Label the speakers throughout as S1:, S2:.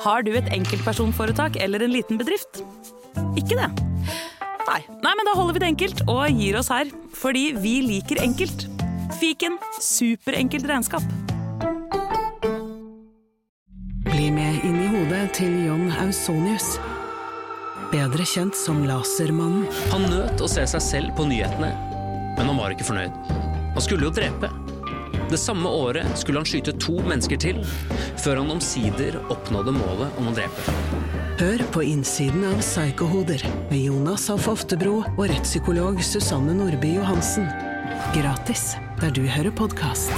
S1: Har du et enkeltpersonforetak eller en liten bedrift? Ikke det? Nei. Nei, men da holder vi det enkelt og gir oss her. Fordi vi liker enkelt. Fiken superenkelt regnskap.
S2: Bli med inn i hodet til John Ausonius. Bedre kjent som Lasermannen.
S3: Han nøt å se seg selv på nyhetene, men han var ikke fornøyd. Han skulle jo drepe. Det samme året skulle han skyte to mennesker til, før han omsider oppnådde målet om å drepe.
S2: Hør på innsiden av Psykohoder med Jonas Alf Oftebro og rettspsykolog Susanne Nordby Johansen. Gratis der du hører podkast.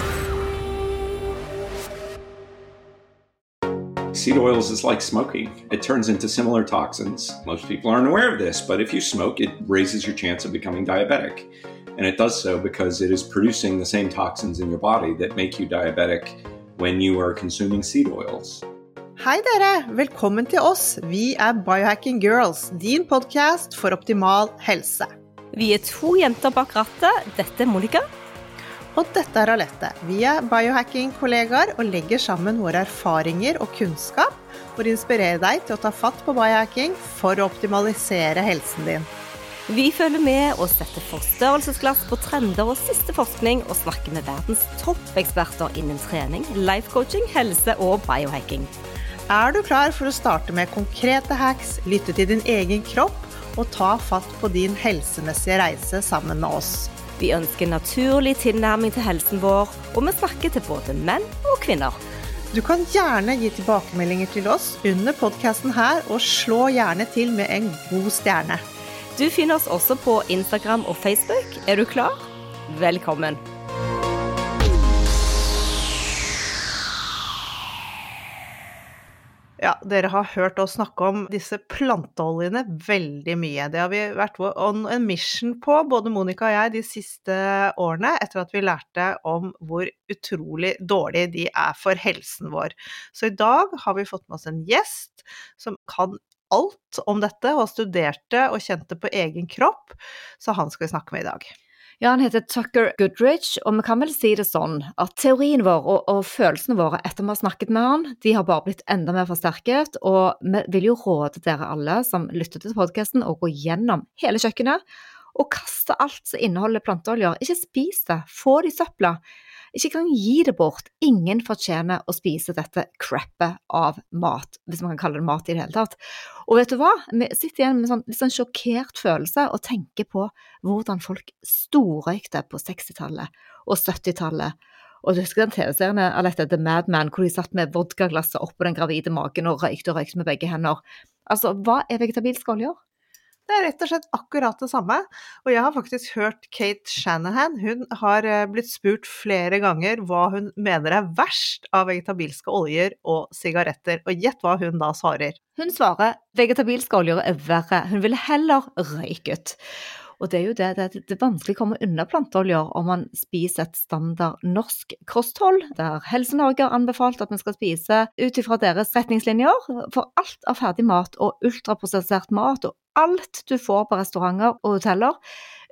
S4: Seed oils is like smoking. It turns into similar toxins. Most people aren't aware of this, but if you smoke, it raises your chance of becoming diabetic. And it does so because it is producing the same toxins in your body that make you diabetic when you are consuming seed oils.
S5: Hei dere, velkommen til oss. Vi er Biohacking Girls, din podkast for optimal helse.
S6: Vi er to jenter bak rattet. Dette er Monica.
S5: Og dette er Alette. Vi er biohacking-kollegaer og legger sammen våre erfaringer og kunnskap for å inspirere deg til å ta fatt på biohacking for å optimalisere helsen din.
S6: Vi følger med og setter forstørrelsesglass på trender og siste forskning, og snakker med verdens toppeksperter innen trening, life coaching, helse og biohacking.
S5: Er du klar for å starte med konkrete hacks, lytte til din egen kropp og ta fatt på din helsemessige reise sammen med oss?
S6: Vi ønsker naturlig tilnærming til helsen vår, og vi snakker til både menn og kvinner.
S5: Du kan gjerne gi tilbakemeldinger til oss under podkasten her, og slå gjerne til med en god stjerne.
S6: Du finner oss også på Instagram og Facebook. Er du klar? Velkommen.
S5: Ja, dere har hørt oss snakke om disse planteoljene veldig mye. Det har vi vært on a mission på, både Monica og jeg, de siste årene, etter at vi lærte om hvor utrolig dårlig de er for helsen vår. Så i dag har vi fått med oss en gjest som kan alt om dette, og studerte og kjente på egen kropp, så han skal vi snakke med i dag.
S6: Ja, han heter Tucker Goodrich, og vi kan vel si det sånn at teorien vår og, og, følelsene våre etter vi har snakket med han, de har bare blitt enda mer forsterket, og vi vil jo råde dere alle som lytter til podkasten, å gå gjennom hele kjøkkenet og kaste alt som inneholder planteoljer. Ikke spis det, få det i søpla. Ikke kan gi det bort. Ingen fortjener å spise dette crappet av mat, hvis man kan kalle det mat i det hele tatt. Og vet du hva? Vi sitter igjen med en sånn, sånn sjokkert følelse og tenker på hvordan folk storrøykte på 60-tallet og 70-tallet. Og du husker den TV-serien Alette, The Madman, hvor de satt med vodkaglasset oppå den gravide magen og røykte og røykte med begge hender. Altså, hva er vegetabilske oljer?
S5: Det er rett og slett akkurat det samme. Og jeg har faktisk hørt Kate Shanahan. Hun har eh, blitt spurt flere ganger hva hun mener er verst av vegetabilske oljer og sigaretter. Og gjett hva hun da svarer.
S6: Hun svarer vegetabilske oljer er verre. Hun ville heller røyket. Og det er jo det, det, det er vanskelig å komme unna planteoljer om man spiser et standard norsk kosthold, der Helse Norge har anbefalt at man skal spise ut ifra deres retningslinjer. For alt av ferdig mat og ultraprosessert mat og alt du får på restauranter og hoteller,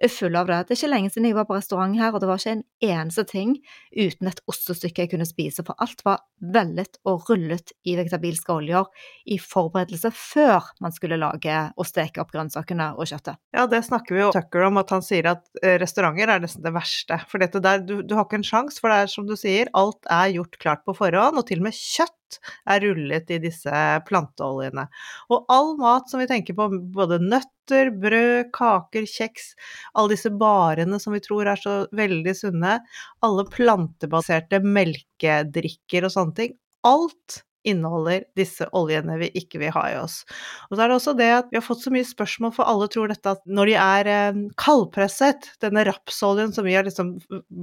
S6: er full av det. Det er ikke lenge siden jeg var på restaurant her, og det var ikke en eneste ting uten et ostestykke jeg kunne spise, for alt var vellet og rullet i vegetabilske oljer i forberedelse før man skulle lage og steke opp grønnsakene og kjøttet.
S5: Ja, det snakker vi jo Tucker om, at han sier at eh, restauranter er nesten det verste. For dette der, du, du har ikke en sjanse, for det er som du sier, alt er gjort klart på forhånd, og til og med kjøtt er rullet i disse planteoljene. Og all mat som vi tenker på, både nøtter, brød, kaker, kjeks, alle disse barene som vi tror er så veldig sunne, alle plantebaserte melkedrikker og sånne ting, alt inneholder disse oljene vi ikke vil ha i oss. Og så er det også det at vi har fått så mye spørsmål, for alle tror dette at når de er eh, kaldpresset, denne rapsoljen som vi har liksom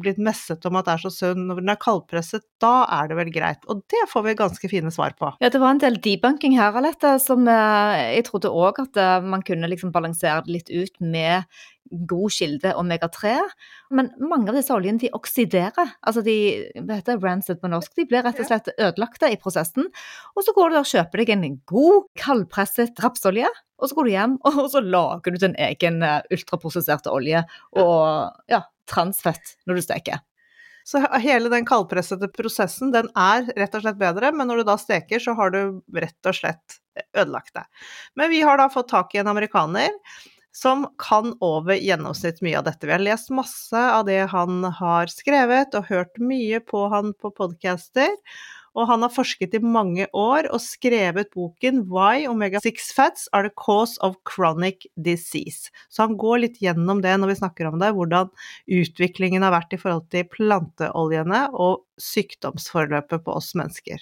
S5: blitt messet om at er så sunn, når den er kaldpresset, da er det vel greit. Og det får vi ganske fine svar på.
S6: Ja, det var en del debunking her, Alette, som eh, jeg trodde òg at eh, man kunne liksom balansere det litt ut med god kilde omega-3. Men mange av disse oljene de oksiderer. Altså de hva heter rancid på norsk. De blir rett og slett ødelagte i prosessen. Og så går du og kjøper deg en god, kaldpresset rapsolje. Og så går du hjem og så lager du din egen eh, ultraprosesserte olje og ja, transfett når du steker.
S5: Så hele den kaldpressede prosessen, den er rett og slett bedre, men når du da steker, så har du rett og slett ødelagt det. Men vi har da fått tak i en amerikaner som kan over gjennomsnitt mye av dette. Vi har lest masse av det han har skrevet, og hørt mye på han på podcaster. Og han har forsket i mange år og skrevet boken 'Why omega-6 fats are the cause of chronic disease'. Så han går litt gjennom det når vi snakker om det, hvordan utviklingen har vært i forhold til planteoljene og sykdomsforløpet på oss mennesker.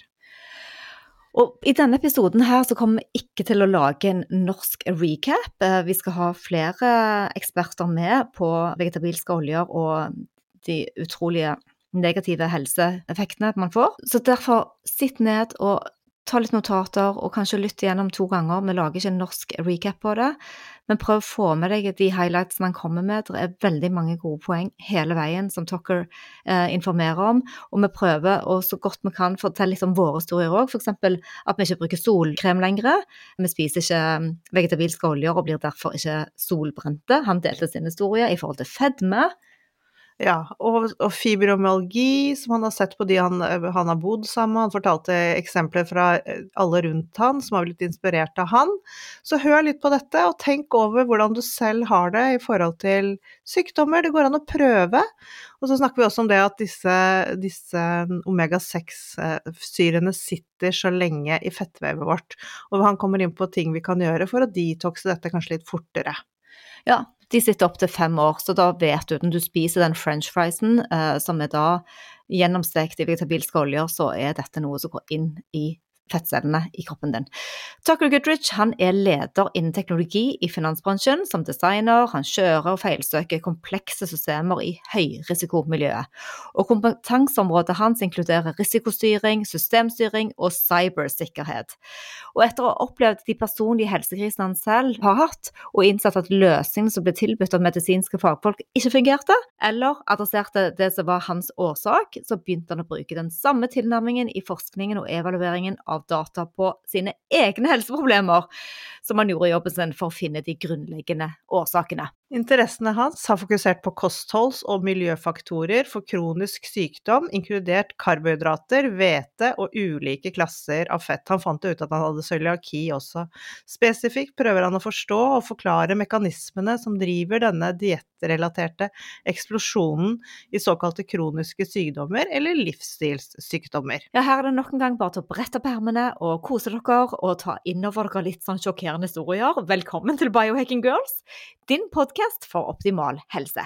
S6: Og I denne episoden her så kommer vi ikke til å lage en norsk recap. Eh, vi skal ha flere eksperter med på vegetabilske oljer og de utrolige negative helseeffektene man får. Så derfor, sitt ned og ta litt notater, og kanskje lytte igjennom to ganger. Vi lager ikke en norsk recap på det, men prøv å få med deg de highlightsene han kommer med. Det er veldig mange gode poeng hele veien som Tucker eh, informerer om, og vi prøver å så godt vi kan fortelle litt om våre historier òg, f.eks. at vi ikke bruker solkrem lenger. Vi spiser ikke mm, vegetabilske oljer og blir derfor ikke solbrente. Han delte sin historie i forhold til fedme.
S5: Ja, og, og fibromyalgi, som han har sett på de han, han har bodd sammen med. Han fortalte eksempler fra eh, alle rundt han som har blitt inspirert av han. Så hør litt på dette, og tenk over hvordan du selv har det i forhold til sykdommer. Det går an å prøve. Og så snakker vi også om det at disse, disse omega-6-syrene sitter så lenge i fettvevet vårt. Og han kommer inn på ting vi kan gjøre for å detoxe dette kanskje litt fortere.
S6: Ja, de sitter opptil fem år, så da vet du når du spiser den french friesen, eh, som er da gjennomstekt i vegetabilske oljer, så er dette noe som går inn i fettcellene i kroppen din. Tucker Goodrich han er leder innen teknologi i finansbransjen. Som designer, han kjører og feilsøker komplekse systemer i høyrisikomiljøet. Og kompetanseområdet hans inkluderer risikostyring, systemstyring og cybersikkerhet. Og etter å ha opplevd de personlige helsekrisene han selv har hatt, og innsett at løsningene som ble tilbudt av medisinske fagfolk ikke fungerte, eller adresserte det som var hans årsak, så begynte han å bruke den samme tilnærmingen i forskningen og evalueringen av av data på sine egne helseproblemer, som han gjorde i jobben sin for å finne de grunnleggende årsakene.
S5: Interessene hans har fokusert på kostholds- og miljøfaktorer for kronisk sykdom, inkludert karbohydrater, hvete og ulike klasser av fett. Han fant ut at han hadde cøliaki også. Spesifikt prøver han å forstå og forklare mekanismene som driver denne diettrelaterte eksplosjonen i såkalte kroniske sykdommer eller livsstilssykdommer.
S6: Ja, her er det nok en gang bare til å brette opp ermene og kose dere og ta innover dere litt sånn sjokkerende historier. Velkommen til Biohacking Girls, din podkast podkast for optimal helse.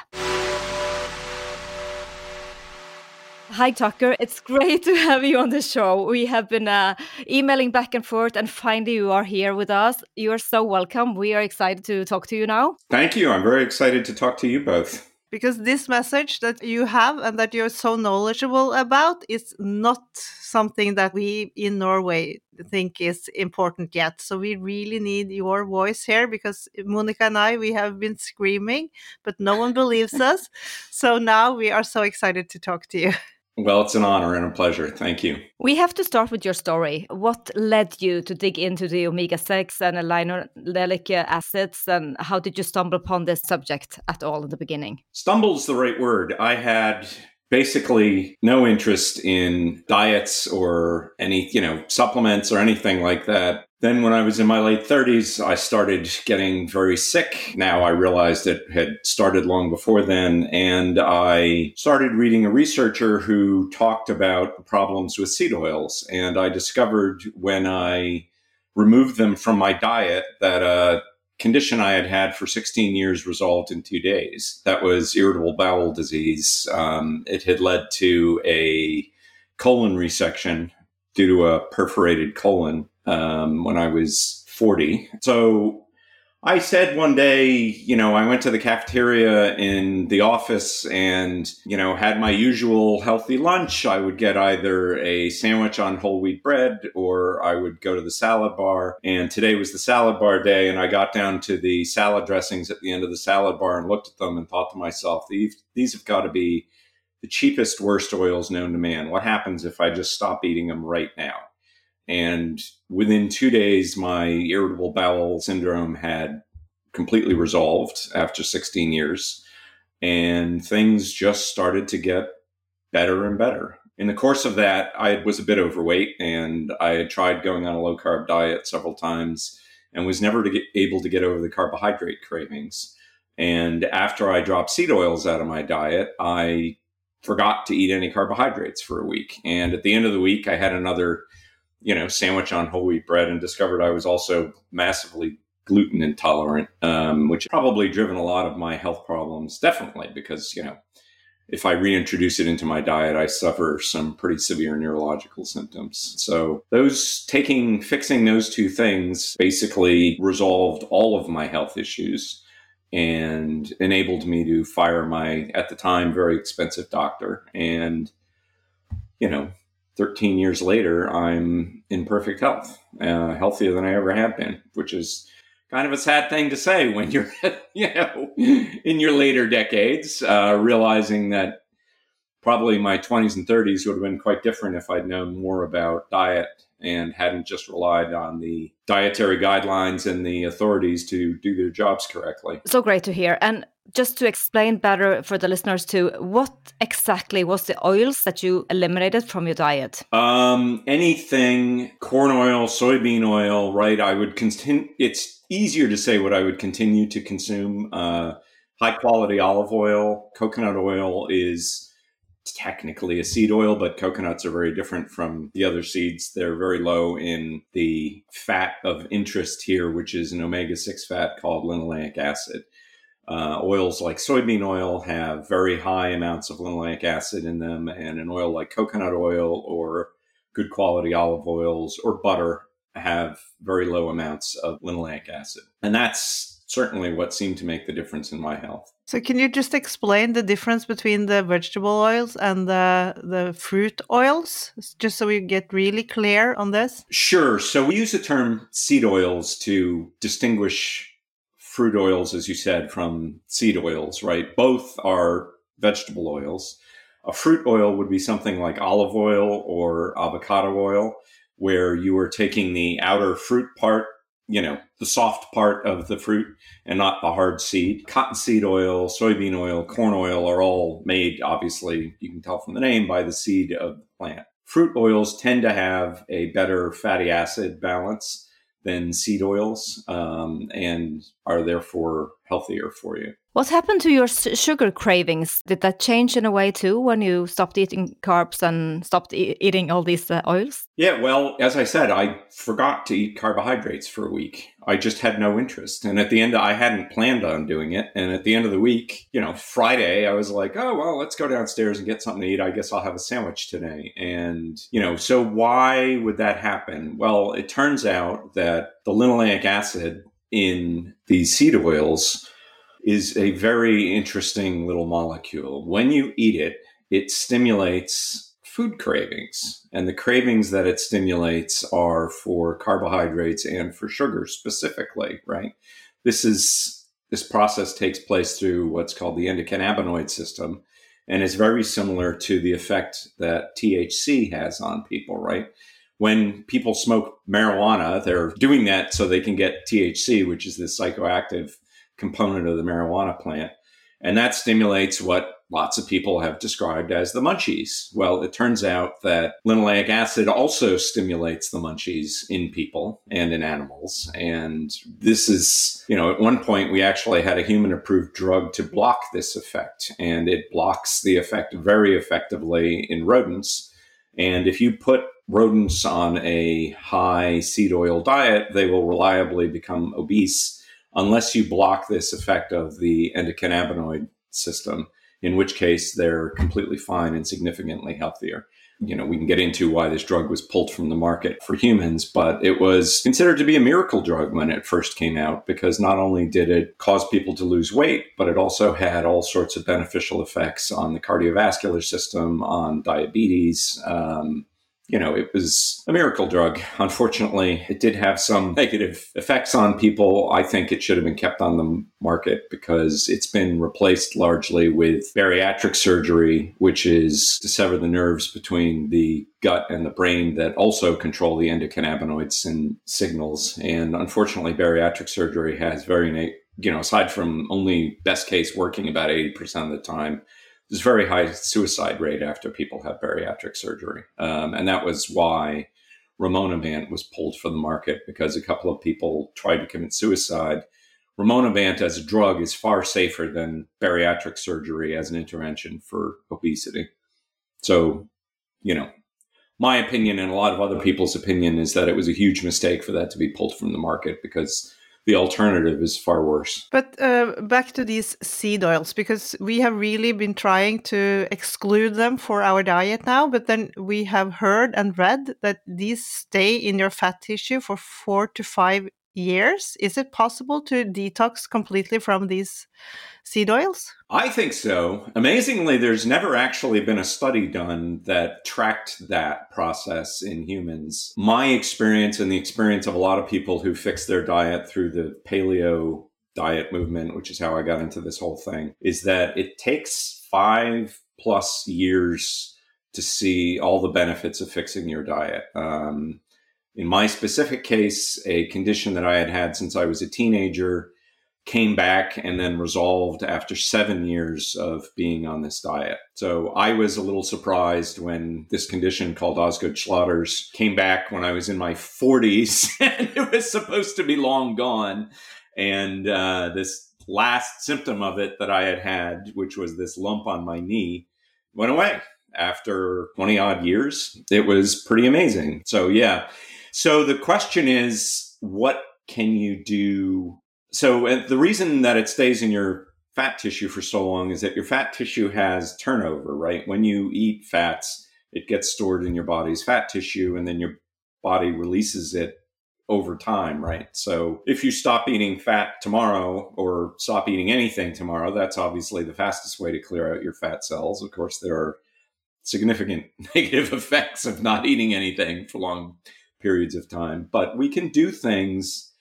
S6: Hi, Tucker. It's great to have you on the show. We have been uh, emailing back and forth, and finally, you are here with us. You are so welcome. We are excited to talk to you now.
S4: Thank you. I'm very excited to talk to you both
S5: because this message that you have and that you're so knowledgeable about is not something that we in Norway think is important yet. So we really need your voice here because Monica and I we have been screaming, but no one believes us. So now we are so excited to talk to you.
S4: Well, it's an honor and a pleasure. Thank you.
S6: We have to start with your story. What led you to dig into the omega 6 and linolenic acids, and how did you stumble upon this subject at all in the beginning?
S4: Stumble is the right word. I had basically no interest in diets or any, you know, supplements or anything like that. Then, when I was in my late 30s, I started getting very sick. Now I realized it had started long before then. And I started reading a researcher who talked about problems with seed oils. And I discovered when I removed them from my diet that a condition I had had for 16 years resolved in two days. That was irritable bowel disease. Um, it had led to a colon resection due to a perforated colon um, when I was 40. So I said one day, you know, I went to the cafeteria in the office and, you know, had my usual healthy lunch. I would get either a sandwich on whole wheat bread or I would go to the salad bar. And today was the salad bar day. And I got down to the salad dressings at the end of the salad bar and looked at them and thought to myself, these, these have got to be the cheapest, worst oils known to man. What happens if I just stop eating them right now? And within two days, my irritable bowel syndrome had completely resolved after 16 years. And things just started to get better and better. In the course of that, I was a bit overweight and I had tried going on a low carb diet several times and was never to able to get over the carbohydrate cravings. And after I dropped seed oils out of my diet, I forgot to eat any carbohydrates for a week. And at the end of the week, I had another, you know, sandwich on whole wheat bread and discovered I was also massively gluten intolerant, um, which probably driven a lot of my health problems. Definitely because you know, if I reintroduce it into my diet, I suffer some pretty severe neurological symptoms. So those taking fixing those two things basically resolved all of my health issues and enabled me to fire my at the time very expensive doctor and you know 13 years later i'm in perfect health uh, healthier than i ever have been which is kind of a sad thing to say when you're, you know, in your later decades, uh, realizing that probably my 20s and 30s would have been quite different if I'd known more about diet and hadn't just relied on the dietary guidelines and the authorities to do their jobs correctly.
S6: So great to hear. And just to explain better for the listeners too, what exactly was the oils that you eliminated from your diet?
S4: Um, anything corn oil, soybean oil, right? I would continue. It's easier to say what I would continue to consume. Uh, high quality olive oil, coconut oil is technically a seed oil, but coconuts are very different from the other seeds. They're very low in the fat of interest here, which is an omega 6 fat called linoleic acid. Uh, oils like soybean oil have very high amounts of linoleic acid in them, and an oil like coconut oil or good quality olive oils or butter have very low amounts of linoleic acid. And that's certainly what seemed to make the difference in my health.
S5: So can you just explain the difference between the vegetable oils and the the fruit oils just so we get really clear on this?
S4: Sure. So we use the term seed oils to distinguish fruit oils, as you said, from seed oils, right? Both are vegetable oils. A fruit oil would be something like olive oil or avocado oil, where you are taking the outer fruit part, you know, the soft part of the fruit and not the hard seed. Cottonseed oil, soybean oil, corn oil are all made, obviously, you can tell from the name, by the seed of the plant. Fruit oils tend to have a better fatty acid balance than seed oils um, and are therefore healthier for you.
S6: What happened to your sugar cravings? Did that change in a way too when you stopped eating carbs and stopped e eating all these uh, oils?
S4: Yeah, well, as I said, I forgot to eat carbohydrates for a week. I just had no interest. And at the end, I hadn't planned on doing it. And at the end of the week, you know, Friday, I was like, oh, well, let's go downstairs and get something to eat. I guess I'll have a sandwich today. And, you know, so why would that happen? Well, it turns out that the linoleic acid in these seed oils is a very interesting little molecule. When you eat it, it stimulates food cravings. And the cravings that it stimulates are for carbohydrates and for sugar specifically, right? This is this process takes place through what's called the endocannabinoid system and is very similar to the effect that THC has on people, right? When people smoke marijuana, they're doing that so they can get THC, which is this psychoactive component of the marijuana plant. And that stimulates what lots of people have described as the munchies. Well, it turns out that linoleic acid also stimulates the munchies in people and in animals. And this is, you know, at one point we actually had a human approved drug to block this effect, and it blocks the effect very effectively in rodents. And if you put rodents on a high seed oil diet, they will reliably become obese unless you block this effect of the endocannabinoid system, in which case they're completely fine and significantly healthier. You know, we can get into why this drug was pulled from the market for humans, but it was considered to be a miracle drug when it first came out because not only did it cause people to lose weight, but it also had all sorts of beneficial effects on the cardiovascular system, on diabetes, um, you know, it was a miracle drug. Unfortunately, it did have some negative effects on people. I think it should have been kept on the market because it's been replaced largely with bariatric surgery, which is to sever the nerves between the gut and the brain that also control the endocannabinoids and signals. And unfortunately, bariatric surgery has very, you know, aside from only best case working about 80% of the time, there's very high suicide rate after people have bariatric surgery. Um, and that was why Rimonabant was pulled from the market because a couple of people tried to commit suicide. Rimonabant as a drug is far safer than bariatric surgery as an intervention for obesity. So, you know, my opinion and a lot of other people's opinion is that it was a huge mistake for that to be pulled from the market because the alternative is far worse.
S5: But uh, back to these seed oils, because we have really been trying to exclude them for our diet now, but then we have heard and read that these stay in your fat tissue for four to five years. Is it possible to detox completely from these seed oils?
S4: I think so. Amazingly, there's never actually been a study done that tracked that process in humans. My experience and the experience of a lot of people who fix their diet through the paleo diet movement, which is how I got into this whole thing, is that it takes five plus years to see all the benefits of fixing your diet. Um, in my specific case, a condition that I had had since I was a teenager came back and then resolved after seven years of being on this diet. So I was a little surprised when this condition called Osgood Schlatters came back when I was in my 40s and it was supposed to be long gone. And uh, this last symptom of it that I had had, which was this lump on my knee, went away after 20 odd years. It was pretty amazing. So, yeah. So the question is, what can you do so uh, the reason that it stays in your fat tissue for so long is that your fat tissue has turnover, right? When you eat fats, it gets stored in your body's fat tissue and then your body releases it over time, right? So if you stop eating fat tomorrow or stop eating anything tomorrow, that's obviously the fastest way to clear out your fat cells. Of course, there are significant negative effects of not eating anything for long periods of time, but we can do things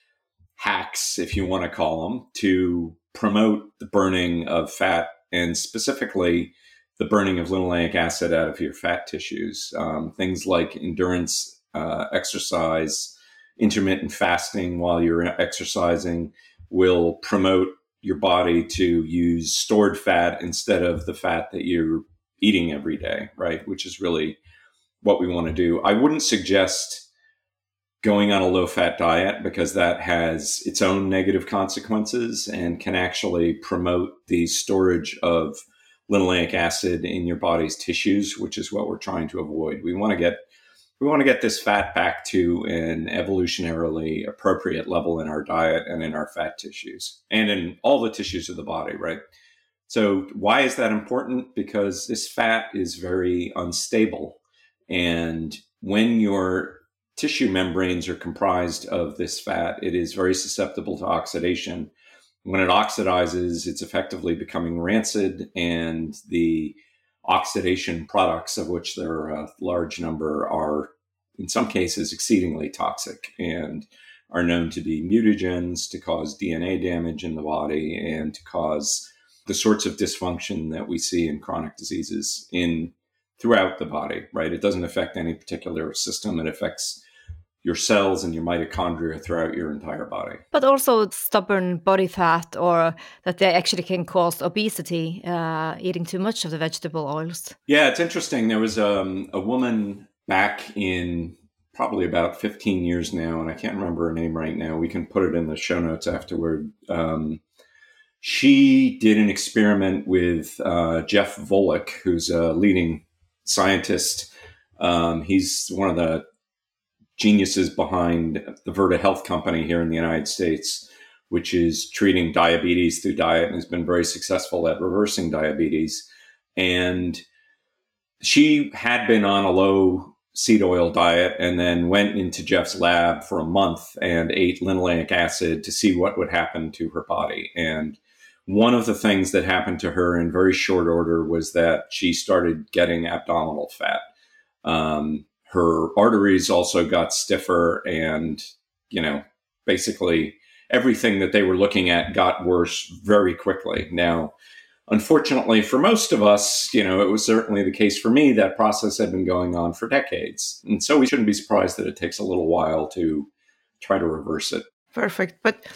S4: hacks, if you want to call them, to promote the burning of fat and specifically the burning of linoleic acid out of your fat tissues. Um, things like endurance uh, exercise, intermittent fasting while you're exercising will promote your body to use stored fat instead of the fat that you're eating every day, right? Which is really what we want to do. I wouldn't suggest going on a low fat diet because that has its own negative consequences and can actually promote the storage of linoleic acid in your body's tissues, which is what we're trying to avoid. We want to get we want to get this fat back to an evolutionarily appropriate level in our diet and in our fat tissues and in all the tissues of the body, right? So, why is that important? Because this fat is very unstable. And when you're tissue membranes are comprised of this fat. It is very susceptible to oxidation. When it oxidizes, it's effectively becoming rancid, and the oxidation products, of which there are a large number, are in some cases exceedingly toxic and are known to be mutagens, to cause DNA damage in the body, and to cause the sorts of dysfunction that we see in chronic diseases in throughout the body, right? It doesn't affect any particular system. It affects your cells and your mitochondria throughout your entire body.
S6: But also stubborn body fat, or that they actually can cause obesity, uh, eating too much of the vegetable oils.
S4: Yeah, it's interesting. There was um, a woman back in probably about 15 years now, and I can't remember her name right now. We can put it in the show notes afterward. Um, she did an experiment with uh, Jeff Volek, who's a leading scientist. Um, he's one of the geniuses behind the Virta Health Company here in the United States, which is treating diabetes through diet and has been very successful at reversing diabetes. And she had been on a low seed oil diet and then went into Jeff's lab for a month and ate linoleic acid to see what would happen to her body. And one of the things that happened to her in very short order was that she started getting abdominal fat. Um, her arteries also got stiffer and you know basically everything that they were looking at got worse very quickly now unfortunately for most of us you know it was certainly the case for me that process had been going on for decades and so we shouldn't be surprised that it takes a little while to try to reverse it
S5: Perfect. But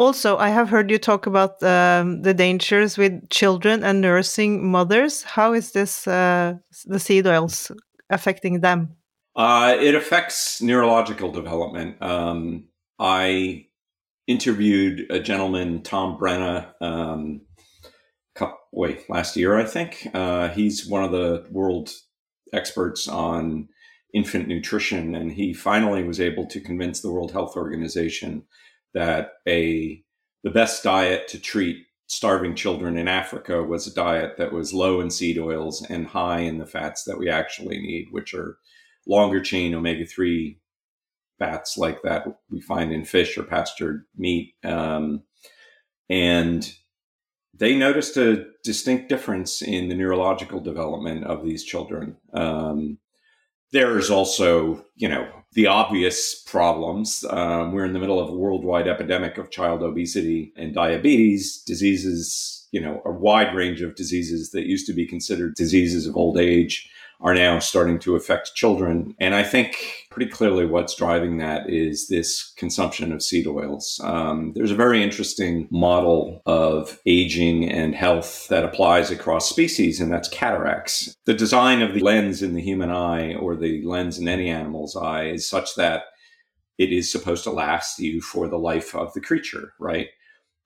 S5: also, I have heard you talk about um, the dangers with children and nursing mothers. How is this, uh, the seed oils affecting them?
S4: Uh, it affects neurological development. Um, I interviewed a gentleman, Tom Brenna, um, wait, last year, I think. Uh, he's one of the world experts on infant nutrition, and he finally was able to convince the World Health Organization that a the best diet to treat starving children in Africa was a diet that was low in seed oils and high in the fats that we actually need, which are longer chain omega 3 fats like that we find in fish or pastured meat. Um, and they noticed a distinct difference in the neurological development of these children. Um, there's also, you know, the obvious problems. Um, we're in the middle of a worldwide epidemic of child obesity and diabetes, diseases, you know, a wide range of diseases that used to be considered diseases of old age are now starting to affect children. And I think pretty clearly what's driving that is this consumption of seed oils. Um, there's a very interesting model of aging and health that applies across species, and that's cataracts. The design of the lens in the human eye or the lens in any animal's eye is such that it is supposed to last you for the life of the creature, right?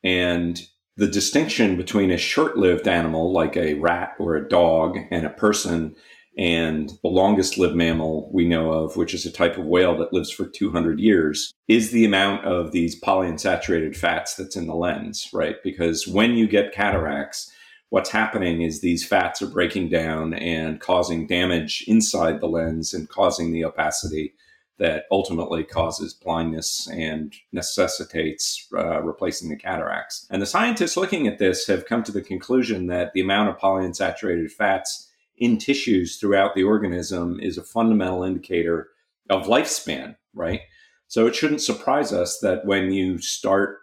S4: And the distinction between a short lived animal like a rat or a dog and a person and the longest lived mammal we know of, which is a type of whale that lives for 200 years, is the amount of these polyunsaturated fats that's in the lens, right? Because when you get cataracts, what's happening is these fats are breaking down and causing damage inside the lens and causing the opacity that ultimately causes blindness and necessitates uh, replacing the cataracts. And the scientists looking at this have come to the conclusion that the amount of polyunsaturated fats in tissues throughout the organism is a fundamental indicator of lifespan, right? So it shouldn't surprise us that when you start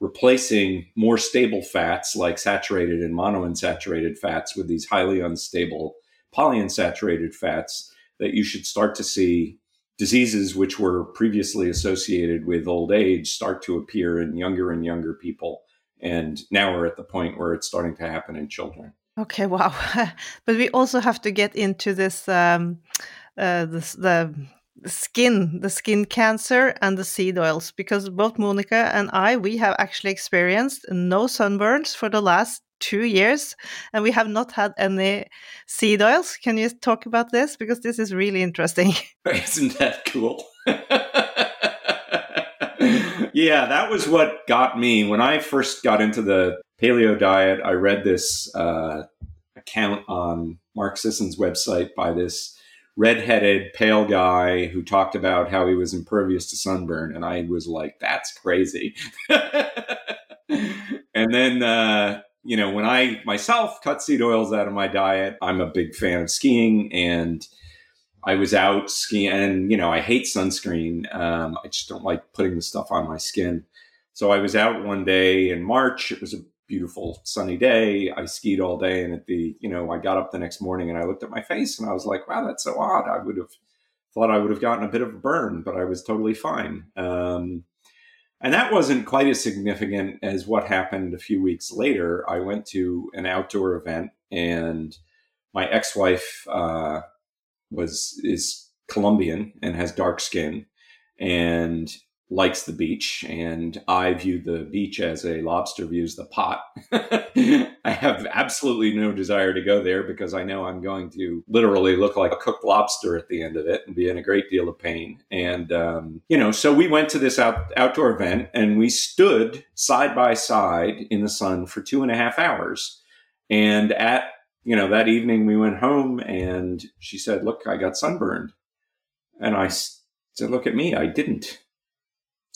S4: replacing more stable fats like saturated and monounsaturated fats with these highly unstable polyunsaturated fats, that you should start to see diseases which were previously associated with old age start to appear in younger and younger people. And now we're at the point where it's starting to happen in children.
S5: Okay, wow. but we also have to get into this, um, uh, this the skin, the skin cancer and the seed oils, because both Monica and I, we have actually experienced no sunburns for the last two years, and we have not had any seed oils. Can you talk about this? Because this is really interesting.
S4: Isn't that cool? yeah, that was what got me when I first got into the paleo diet. I read this uh, account on Mark Sisson's website by this redheaded pale guy who talked about how he was impervious to sunburn, and I was like, "That's crazy." and then, uh, you know, when I myself cut seed oils out of my diet, I'm a big fan of skiing and. I was out skiing, and you know, I hate sunscreen. Um, I just don't like putting the stuff on my skin. So I was out one day in March. It was a beautiful sunny day. I skied all day, and at the you know I got up the next morning and I looked at my face and I was like, wow, that's so odd. I would have thought I would have gotten a bit of a burn, but I was totally fine. Um, and that wasn't quite as significant as what happened a few weeks later. I went to an outdoor event, and my ex-wife uh, was is Colombian and has dark skin, and likes the beach and I view the beach as a lobster views the pot. I have absolutely no desire to go there because I know I'm going to literally look like a cooked lobster at the end of it and be in a great deal of pain. And, um, you know, so we went to this out, outdoor event and we stood side by side in the sun for two and a half hours. And at, you know, that evening we went home and she said, look, I got sunburned. And I said, look at me, I didn't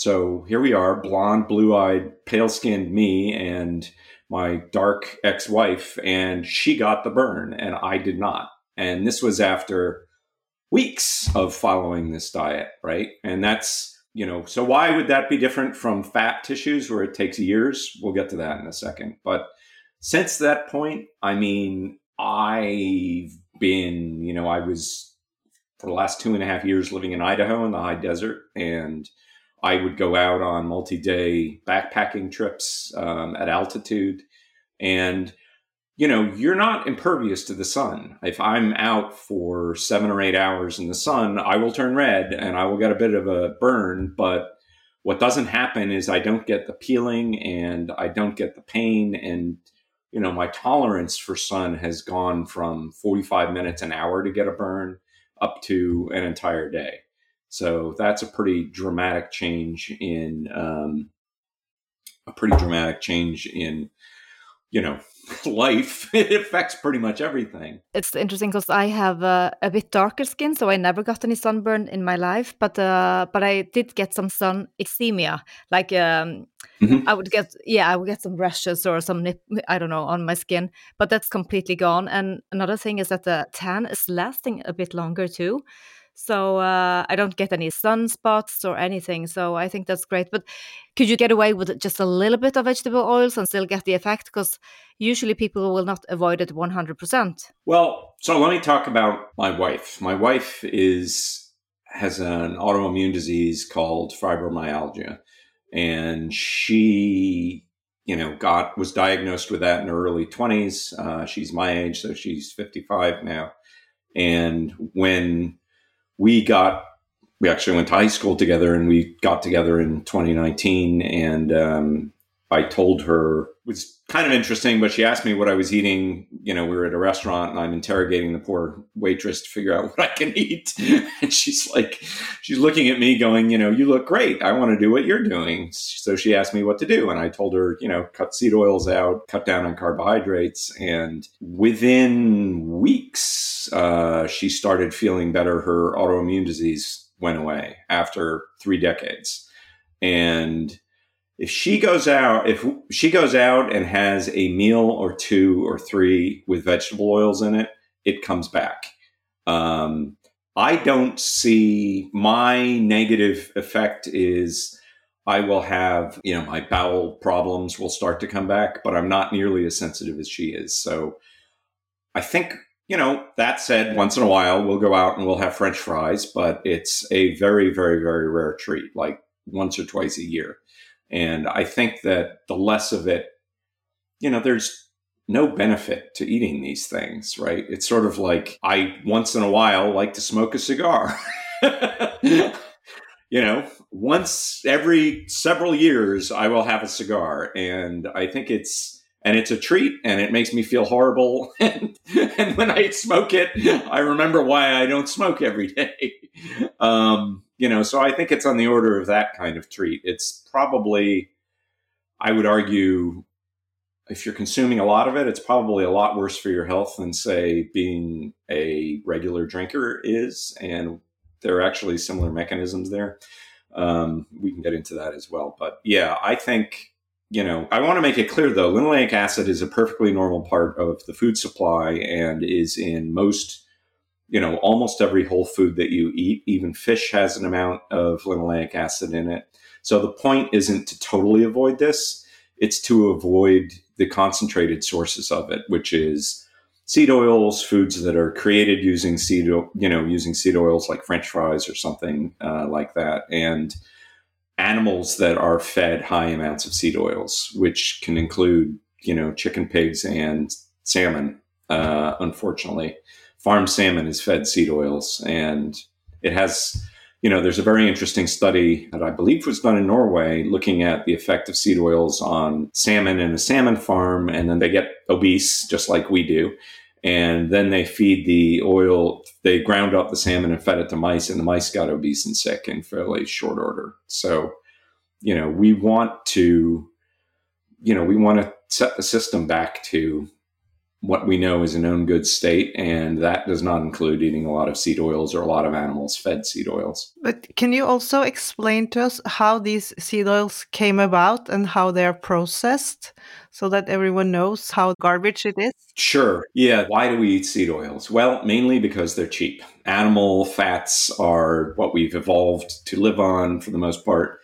S4: so here we are, blonde, blue eyed, pale skinned me and my dark ex wife, and she got the burn and I did not. And this was after weeks of following this diet, right? And that's, you know, so why would that be different from fat tissues where it takes years? We'll get to that in a second. But since that point, I mean, I've been, you know, I was for the last two and a half years living in Idaho in the high desert and I would go out on multi day backpacking trips um, at altitude. And, you know, you're not impervious to the sun. If I'm out for seven or eight hours in the sun, I will turn red and I will get a bit of a burn. But what doesn't happen is I don't get the peeling and I don't get the pain. And, you know, my tolerance for sun has gone from 45 minutes an hour to get a burn up to an entire day. So that's a pretty dramatic change in um, a pretty dramatic change in you know life. it affects pretty much everything.
S6: It's interesting because I have uh, a bit darker skin, so I never got any sunburn in my life. But uh, but I did get some sun eczema, like. Um, mm-hmm. I would get, yeah, I would get some rashes or some nip, I don't know, on my skin, but that's completely gone. And another thing is that the tan is lasting a bit longer too. So uh, I don't get any sunspots or anything. So I think that's great. But could you get away with just a little bit of vegetable oils and still get the effect? Because usually people will not avoid it 100%.
S4: Well, so let me talk about my wife. My wife is has an autoimmune disease called fibromyalgia, and she you know got was diagnosed with that in her early 20s uh, she's my age so she's 55 now and when we got we actually went to high school together and we got together in 2019 and um, i told her it was kind of interesting but she asked me what i was eating. You know we were at a restaurant and i'm interrogating the poor waitress to figure out what i can eat. And she's like she's looking at me going you know you look great. I want to do what you're doing. So she asked me what to do and i told her you know cut seed oils out cut down on carbohydrates. And within weeks uh, she started feeling better. Her autoimmune disease went away after three decades. And if she goes out if she goes out and has a meal or two or three with vegetable oils in it it comes back. Um, i don't see my negative effect is i will have you know my bowel problems will start to come back but i'm not nearly as sensitive as she is. So i think you know that said once in a while we'll go out and we'll have french fries but it's a very very very rare treat like once or twice a year and I think that the less of it, you know, there's no benefit to eating these things, right? It's sort of like I once in a while like to smoke a cigar. you know, once every several years I will have a cigar and I think it's and it's a treat and it makes me feel horrible and, when I smoke it I remember why I don't smoke every day. Um, you know, so I think it's on the order of that kind of treat. It's probably, I would argue, if you're consuming a lot of it, it's probably a lot worse for your health than, say, being a regular drinker is. And there are actually similar mechanisms there. Um, we can get into that as well. But yeah, I think, you know, I want to make it clear though, linoleic acid is a perfectly normal part of the food supply and is in most you know, almost every whole food that you eat, even fish has an amount of linoleic acid in it. So the point isn't to totally avoid this, it's to avoid the concentrated sources of it, which is seed oils, foods that are created using seed, you know, using seed oils like French fries or something uh, like that, and animals that are fed high amounts of seed oils, which can include, you know, chicken, pigs, and salmon. Uh, unfortunately, farm salmon is fed seed oils. And it has you know there's a very interesting study that i believe was done in norway looking at the effect of seed oils on salmon in a salmon farm. And then they get obese just like we do. And then they feed the oil they ground up the salmon and fed it to mice and the mice got obese and sick in fairly short order. So you know we want to you know we want to set the system back to what we know is a known good state, and that does not include eating a lot of seed oils or a lot of animals fed seed oils.
S5: But can you also explain to us how these seed oils came about and how they're processed so that everyone knows how garbage it is?
S4: Sure. Yeah. Why do we eat seed oils? Well, mainly because they're cheap. Animal fats are what we've evolved to live on for the most part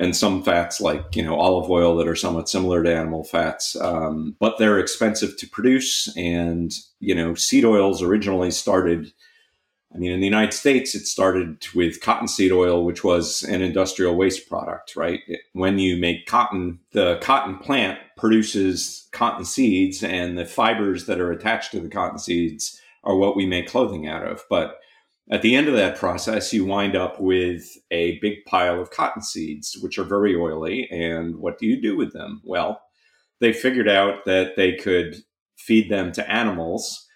S4: and some fats like you know olive oil that are somewhat similar to animal fats um, but they're expensive to produce and you know seed oils originally started I mean, in the United States, it started with cottonseed oil, which was an industrial waste product, right? When you make cotton, the cotton plant produces cotton seeds, and the fibers that are attached to the cotton seeds are what we make clothing out of. But at the end of that process, you wind up with a big pile of cotton seeds, which are very oily. And what do you do with them? Well, they figured out that they could feed them to animals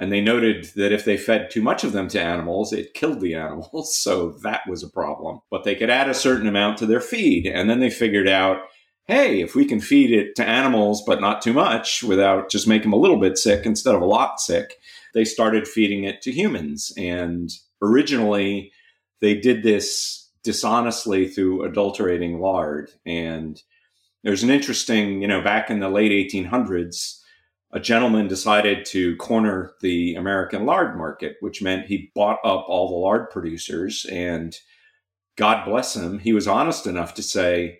S4: and they noted that if they fed too much of them to animals, it killed the animals. So that was a problem. But they could add a certain amount to their feed. And then they figured out hey, if we can feed it to animals, but not too much without just make them a little bit sick instead of a lot sick, they started feeding it to humans. And originally, they did this dishonestly through adulterating lard. And there's an interesting, you know, back in the late 1800s, a gentleman decided to corner the American lard market, which meant he bought up all the lard producers. And God bless him, he was honest enough to say,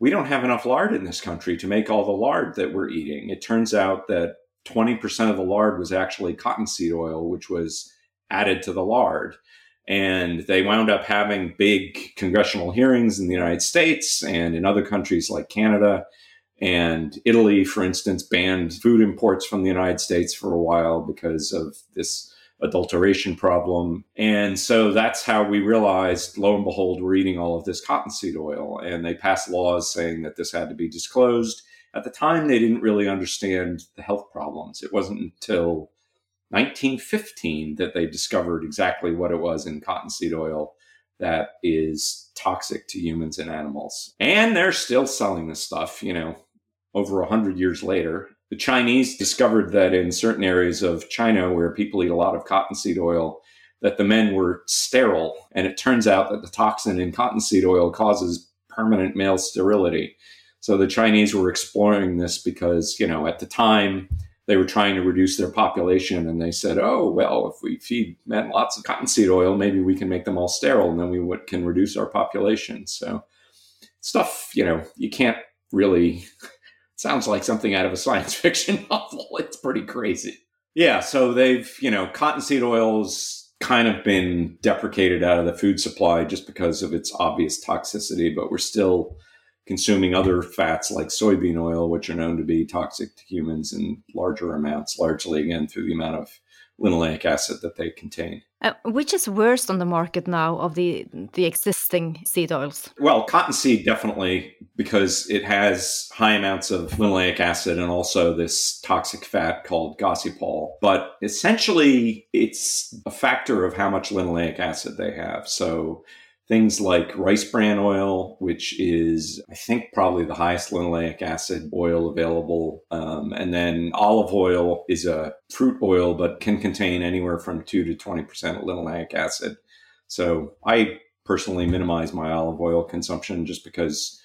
S4: We don't have enough lard in this country to make all the lard that we're eating. It turns out that 20% of the lard was actually cottonseed oil, which was added to the lard. And they wound up having big congressional hearings in the United States and in other countries like Canada and Italy, for instance, banned food imports from the United States for a while because of this adulteration problem. And so that's how we realized, lo and behold, we're eating all of this cottonseed oil. And they passed laws saying that this had to be disclosed. At the time, they didn't really understand the health problems. It wasn't until 1915 that they discovered exactly what it was in cottonseed oil that is toxic to humans and animals. And they're still selling this stuff, you know, over a 100 years later. The Chinese discovered that in certain areas of China where people eat a lot of cottonseed oil, that the men were sterile. And it turns out that the toxin in cottonseed oil causes permanent male sterility. So the Chinese were exploring this because, you know, at the time they were trying to reduce their population and they said, oh, well, if we feed men lots of cottonseed oil, maybe we can make them all sterile and then we can reduce our population. So stuff, you know, you can't really sounds like something out of a science fiction novel. It's pretty crazy. Yeah, so they've, you know, cottonseed oil's kind of been deprecated out of the food supply just because of its obvious toxicity, but we're still consuming other fats like soybean oil, which are known to be toxic to humans in larger amounts, largely again through the amount of linoleic acid that they contain.
S6: Uh, which is worst on the market now of the the existing seed oils?
S4: Well, cottonseed definitely because it has high amounts of linoleic acid and also this toxic fat called gossypol. But essentially, it's a factor of how much linoleic acid they have. So things like rice bran oil, which is, I think, probably the highest linoleic acid oil available. Um, and then olive oil is a fruit oil, but can contain anywhere from 2 to 20% linoleic acid. So I personally minimize my olive oil consumption just because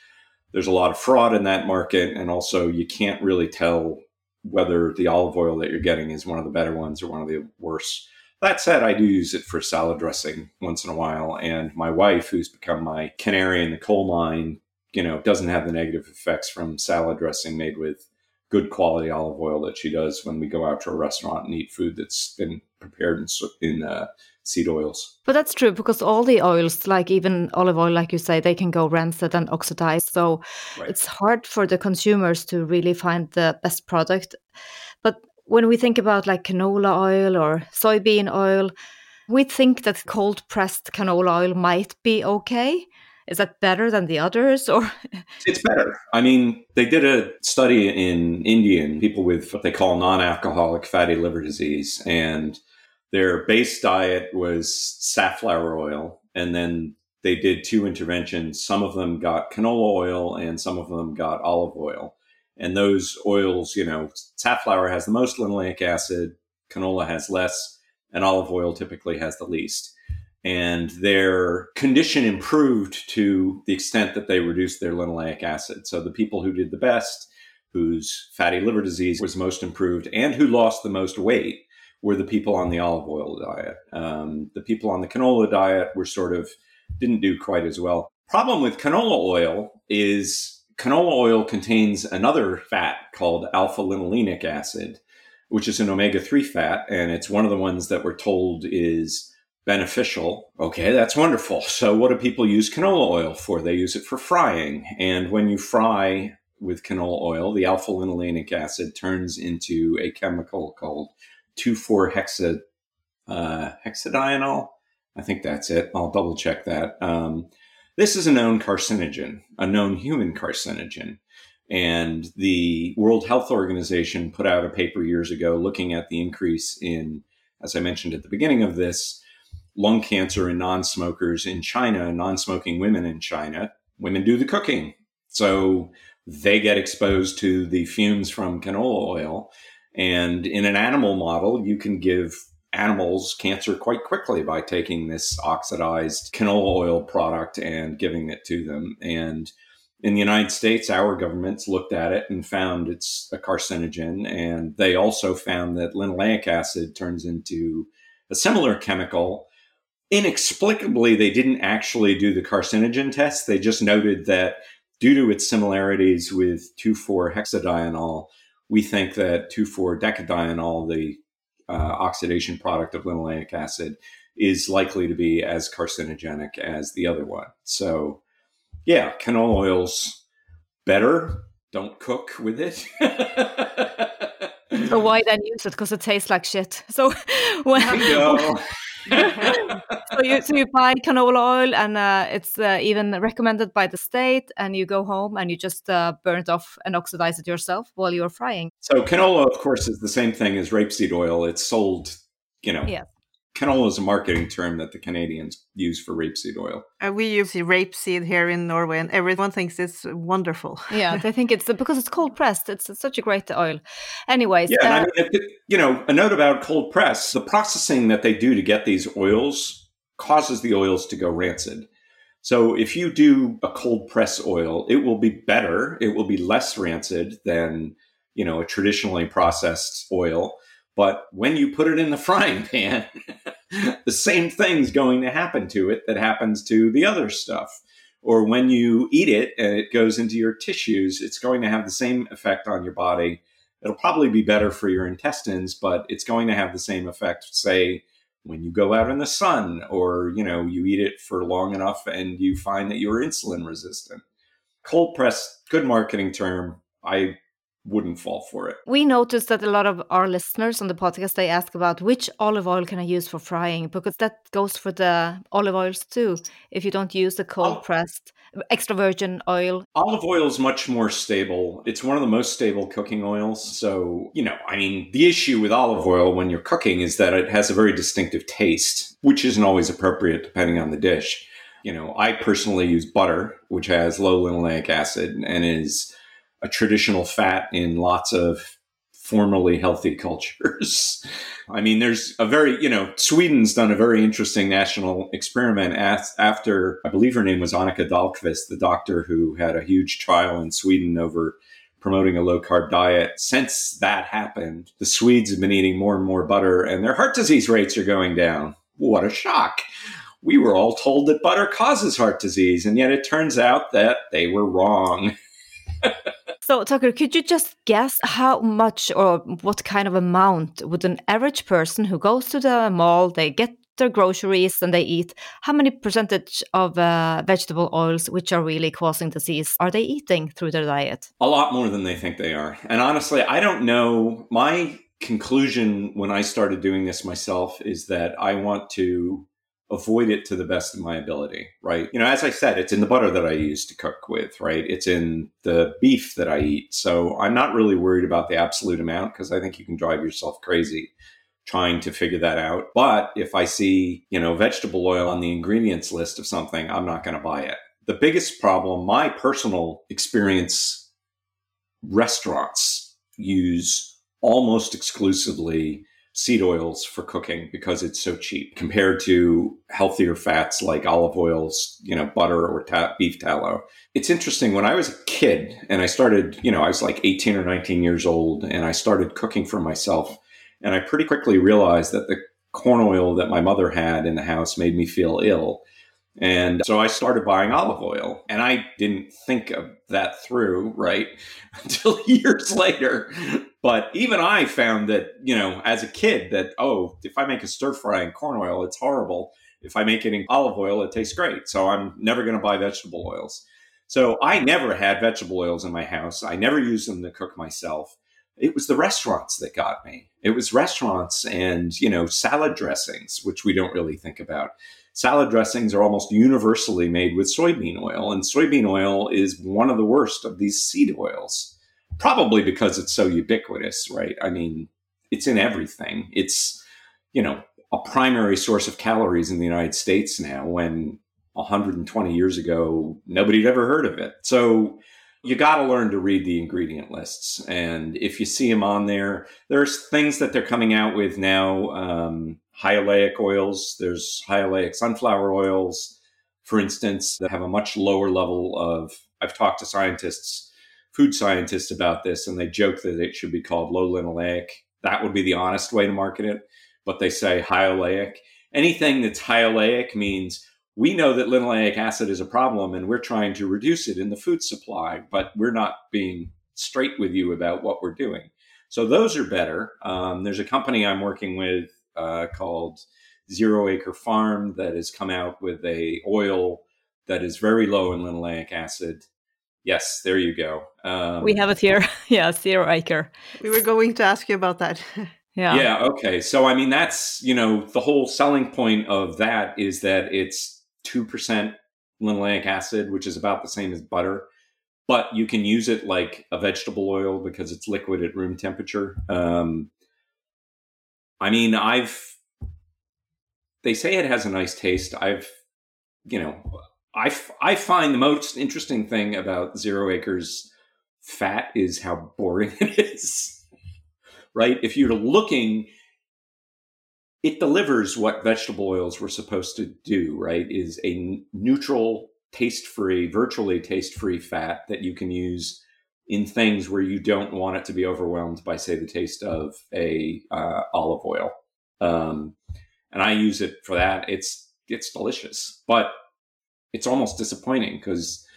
S4: there's a lot of fraud in that market. And also, you can't really tell whether the olive oil that you're getting is one of the better ones or one of the worse. That said, I do use it for salad dressing once in a while. And my wife, who's become my canary in the coal mine, you know, doesn't have the negative effects from salad dressing made with good quality olive oil that she does when we go out to a restaurant and eat food that's been prepared in, in uh, seed oils.
S6: But that's true because all the oils, like even olive oil, like you say, they can go rancid and oxidize. So right. it's hard for the consumers to really find the best product. But when we think about like canola oil or soybean oil, we think that cold pressed canola oil might be okay. Is that better than the others or
S4: It's better. I mean, they did a study in Indian people with what they call non-alcoholic fatty liver disease and their base diet was safflower oil and then they did two interventions. Some of them got canola oil and some of them got olive oil. And those oils, you know, safflower has the most linoleic acid, canola has less, and olive oil typically has the least. And their condition improved to the extent that they reduced their linoleic acid. So the people who did the best, whose fatty liver disease was most improved, and who lost the most weight were the people on the olive oil diet. Um, the people on the canola diet were sort of didn't do quite as well. Problem with canola oil is canola oil contains another fat called alpha linolenic acid, which is an omega 3 fat. And it's one of the ones that we're told is beneficial. Okay, that's wonderful. So, what do people use canola oil for? They use it for frying. And when you fry with canola oil, the alpha linolenic acid turns into a chemical called 2,4 hexa, uh, hexadienal. I think that's it. I'll double check that. Um, this is a known carcinogen, a known human carcinogen. And the World Health Organization put out a paper years ago looking at the increase in, as I mentioned at the beginning of this, lung cancer in non smokers in China, non smoking women in China. Women do the cooking. So they get exposed to the fumes from canola oil. And in an animal model, you can give animals cancer quite quickly by taking this oxidized canola oil product and giving it to them. And in the United States, our governments looked at it and found it's a carcinogen. And they also found that linoleic acid turns into a similar chemical. Inexplicably, they didn't actually do the carcinogen test. They just noted that due to its similarities with 2,4 hexadienal, we think that 2,4 decadienal, the uh, oxidation product of linoleic acid, is likely to be as carcinogenic as the other one. So, yeah, canola oil's better. Don't cook with it.
S6: so why then use it? Because it tastes like shit. So
S4: when.
S6: so you so you buy canola oil and uh, it's uh, even recommended by the state, and you go home and you just uh, burn it off and oxidize it yourself while you're frying.
S4: So canola, of course, is the same thing as rapeseed oil. It's sold, you know,
S6: yeah
S4: canola is a marketing term that the Canadians use for rapeseed oil.
S5: Uh, we use rapeseed here in Norway, and everyone thinks it's wonderful.
S6: yeah, they think it's because it's cold pressed. It's, it's such a great oil. Anyways,
S4: yeah, uh, I mean, you know, a note about cold press: the processing that they do to get these oils causes the oils to go rancid. So if you do a cold press oil, it will be better. It will be less rancid than you know a traditionally processed oil but when you put it in the frying pan, the same thing's going to happen to it that happens to the other stuff. Or when you eat it and it goes into your tissues, it's going to have the same effect on your body. It'll probably be better for your intestines, but it's going to have the same effect, say, when you go out in the sun or, you know, you eat it for long enough and you find that you're insulin resistant. Cold press, good marketing term. I wouldn't fall for it.
S6: We noticed that a lot of our listeners on the podcast they ask about which olive oil can I use for frying because that goes for the olive oils too. If you don't use the cold pressed extra virgin oil.
S4: Olive oil is much more stable. It's one of the most stable cooking oils. So, you know, I mean, the issue with olive oil when you're cooking is that it has a very distinctive taste, which isn't always appropriate depending on the dish. You know, I personally use butter, which has low linoleic acid and is a traditional fat in lots of formerly healthy cultures. I mean, there's a very, you know, Sweden's done a very interesting national experiment after, I believe her name was Annika Dahlqvist, the doctor who had a huge trial in Sweden over promoting a low carb diet. Since that happened, the Swedes have been eating more and more butter and their heart disease rates are going down. What a shock. We were all told that butter causes heart disease, and yet it turns out that they were wrong.
S6: So, Tucker, could you just guess how much or what kind of amount would an average person who goes to the mall, they get their groceries and they eat, how many percentage of uh, vegetable oils, which are really causing disease, are they eating through their diet?
S4: A lot more than they think they are. And honestly, I don't know. My conclusion when I started doing this myself is that I want to avoid it to the best of my ability, right? You know, as I said, it's in the butter that I use to cook with, right? It's in the beef that I eat. So I'm not really worried about the absolute amount because I think you can drive yourself crazy trying to figure that out. But if I see, you know, vegetable oil on the ingredients list of something, I'm not going to buy it. The biggest problem, my personal experience, restaurants use almost exclusively seed oils for cooking because it's so cheap compared to healthier fats like olive oils, you know, butter or ta- beef tallow. It's interesting when I was a kid and I started, you know, I was like 18 or 19 years old and I started cooking for myself. And I pretty quickly realized that the corn oil that my mother had in the house made me feel ill. And so I started buying olive oil and I didn't think of that through, right? Until years later But even I found that, you know, as a kid, that, oh, if I make a stir fry in corn oil, it's horrible. If I make it in olive oil, it tastes great. So I'm never going to buy vegetable oils. So I never had vegetable oils in my house. I never used them to cook myself. It was the restaurants that got me. It was restaurants and, you know, salad dressings, which we don't really think about. Salad dressings are almost universally made with soybean oil, and soybean oil is one of the worst of these seed oils probably because it's so ubiquitous, right? I mean, it's in everything. It's, you know, a primary source of calories in the United States now when 120 years ago, nobody'd ever heard of it. So you got to learn to read the ingredient lists. And if you see them on there, there's things that they're coming out with now um, high oleic oils, there's high oleic sunflower oils, for instance, that have a much lower level of. I've talked to scientists food scientists about this, and they joke that it should be called low linoleic. That would be the honest way to market it, but they say high oleic. Anything that's high oleic means we know that linoleic acid is a problem, and we're trying to reduce it in the food supply, but we're not being straight with you about what we're doing. So those are better. Um, there's a company I'm working with uh, called Zero Acre Farm that has come out with a oil that is very low in linoleic acid Yes, there you go.
S6: Um, we have it here. yeah, zero acre.
S5: We were going to ask you about that.
S6: yeah.
S4: Yeah. Okay. So, I mean, that's, you know, the whole selling point of that is that it's 2% linoleic acid, which is about the same as butter, but you can use it like a vegetable oil because it's liquid at room temperature. Um, I mean, I've, they say it has a nice taste. I've, you know, I, f- I find the most interesting thing about Zero Acres fat is how boring it is. right? If you're looking, it delivers what vegetable oils were supposed to do, right? Is a neutral, taste free, virtually taste free fat that you can use in things where you don't want it to be overwhelmed by, say, the taste of a uh, olive oil. Um, and I use it for that. It's it's delicious, but it's almost disappointing because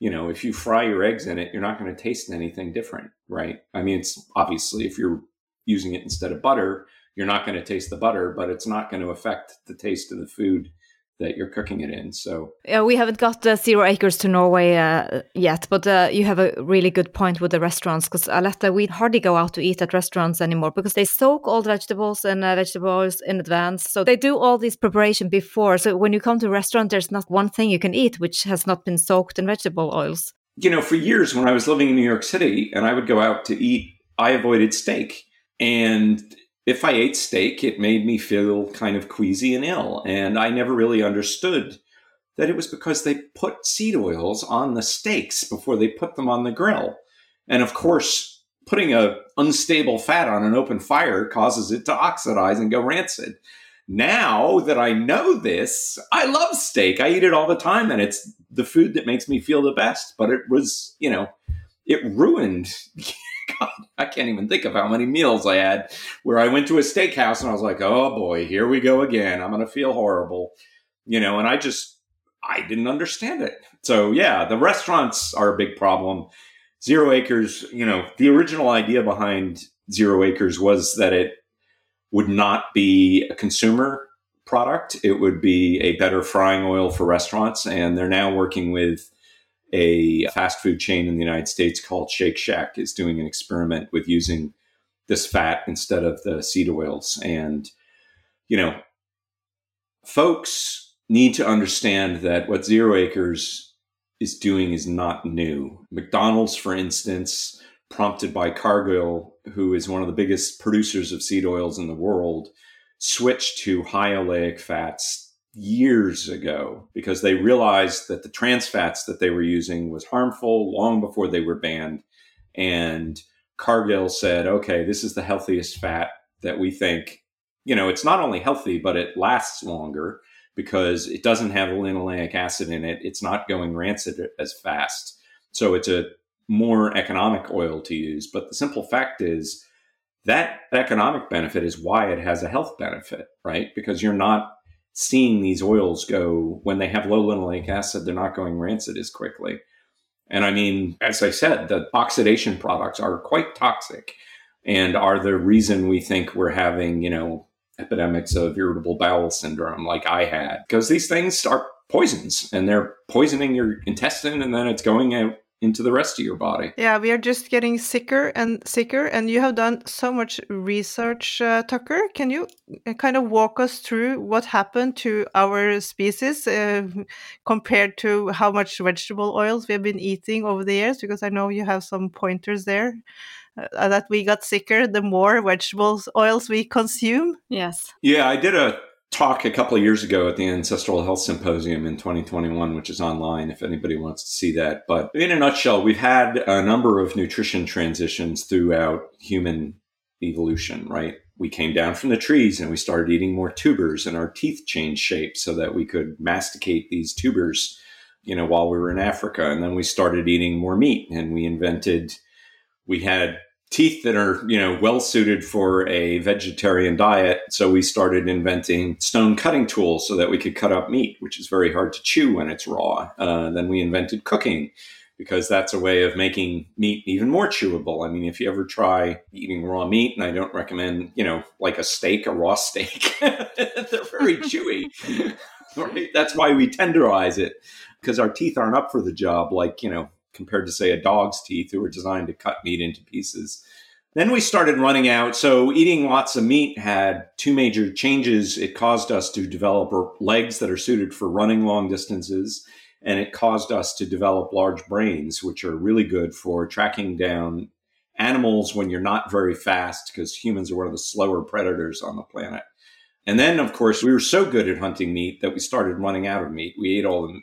S4: you know if you fry your eggs in it you're not going to taste anything different right? I mean it's obviously if you're using it instead of butter you're not going to taste the butter but it's not going to affect the taste of the food that you're cooking it in. So
S6: yeah, we haven't got uh, zero acres to Norway uh, yet, but uh, you have a really good point with the restaurants because Aletta, we hardly go out to eat at restaurants anymore because they soak all the vegetables and uh, vegetable oils in advance. So they do all this preparation before. So when you come to a restaurant, there's not one thing you can eat which has not been soaked in vegetable oils.
S4: You know, for years when I was living in New York City and I would go out to eat, I avoided steak. And if I ate steak, it made me feel kind of queasy and ill. And I never really understood that it was because they put seed oils on the steaks before they put them on the grill. And of course, putting a unstable fat on an open fire causes it to oxidize and go rancid. Now that I know this, I love steak. I eat it all the time and it's the food that makes me feel the best, but it was, you know, it ruined God, I can't even think of how many meals I had where I went to a steakhouse and I was like, oh boy, here we go again. I'm going to feel horrible. You know, and I just, I didn't understand it. So, yeah, the restaurants are a big problem. Zero Acres, you know, the original idea behind Zero Acres was that it would not be a consumer product, it would be a better frying oil for restaurants. And they're now working with a fast food chain in the United States called Shake Shack is doing an experiment with using this fat instead of the seed oils. And, you know, folks need to understand that what Zero Acres is doing is not new. McDonald's, for instance, prompted by Cargill, who is one of the biggest producers of seed oils in the world, switched to high oleic fats years ago because they realized that the trans fats that they were using was harmful long before they were banned. And Cargill said, okay, this is the healthiest fat that we think, you know, it's not only healthy, but it lasts longer because it doesn't have linoleic acid in it. It's not going rancid as fast. So it's a more economic oil to use. But the simple fact is that economic benefit is why it has a health benefit, right? Because you're not seeing these oils go when they have low linoleic acid, they're not going rancid as quickly. And I mean, as I said, the oxidation products are quite toxic. and are the reason we think we're having, you know, epidemics of irritable bowel syndrome like I had. Because these things are poisons and they're poisoning your intestine and then it's going out into the rest of your body.
S5: Yeah, we are just getting sicker and sicker, and you have done so much research, uh, Tucker. Can you uh, kind of walk us through what happened to our species uh, compared to how much vegetable oils we have been eating over the years? Because I know you have some pointers there. Uh, that we got sicker the more vegetables oils we consume.
S6: Yes.
S4: Yeah, I did a talk a couple of years ago at the Ancestral Health Symposium in 2021, which is online if anybody wants to see that. But in a nutshell, we've had a number of nutrition transitions throughout human evolution, right? We came down from the trees and we started eating more tubers, and our teeth changed shape so that we could masticate these tubers, you know, while we were in Africa. And then we started eating more meat and we invented, we had teeth that are you know well suited for a vegetarian diet. So we started inventing stone cutting tools so that we could cut up meat which is very hard to chew when it's raw. Uh, then we invented cooking because that's a way of making meat even more chewable. I mean if you ever try eating raw meat and i don't recommend you know like a steak a raw steak they're very chewy right? That's why we tenderize it because our teeth aren't up for the job like you know compared to say a dog's teeth who were designed to cut meat into pieces. Then we started running out. So eating lots of meat had two major changes. It caused us to develop legs that are suited for running long distances. And it caused us to develop large brains, which are really good for tracking down animals when you're not very fast, because humans are one of the slower predators on the planet. And then, of course, we were so good at hunting meat that we started running out of meat. We ate all the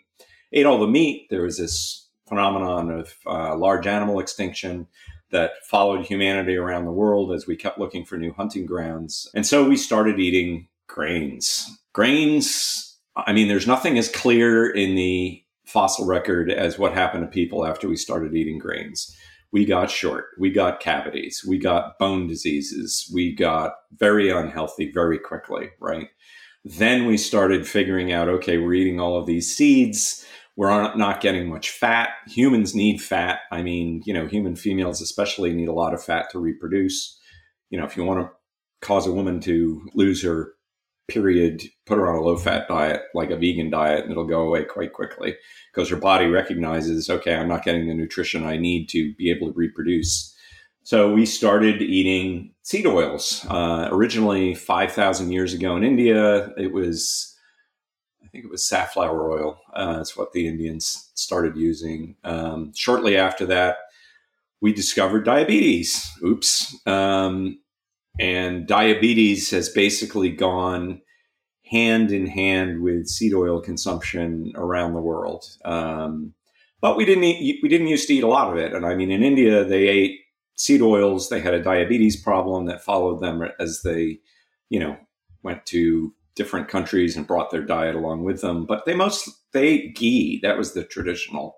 S4: ate all the meat. There was this phenomenon of uh, large animal extinction that followed humanity around the world as we kept looking for new hunting grounds. And so we started eating grains. Grains, I mean, there's nothing as clear in the fossil record as what happened to people after we started eating grains. We got short, we got cavities, we got bone diseases, we got very unhealthy very quickly, right? Then we started figuring out okay, we're eating all of these seeds we're not getting much fat. Humans need fat. I mean, you know, human females especially need a lot of fat to reproduce. You know, if you want to cause a woman to lose her period, put her on a low fat diet, like a vegan diet, and it'll go away quite quickly because her body recognizes, okay, I'm not getting the nutrition I need to be able to reproduce. So we started eating seed oils. Uh, originally, 5,000 years ago in India, it was think it was safflower oil. Uh, that's what the Indians started using. Um, shortly after that, we discovered diabetes. Oops. Um, and diabetes has basically gone hand in hand with seed oil consumption around the world. Um, but we didn't eat, we didn't used to eat a lot of it. And I mean, in India, they ate seed oils. They had a diabetes problem that followed them as they, you know, went to different countries and brought their diet along with them. But they most they ate ghee. That was the traditional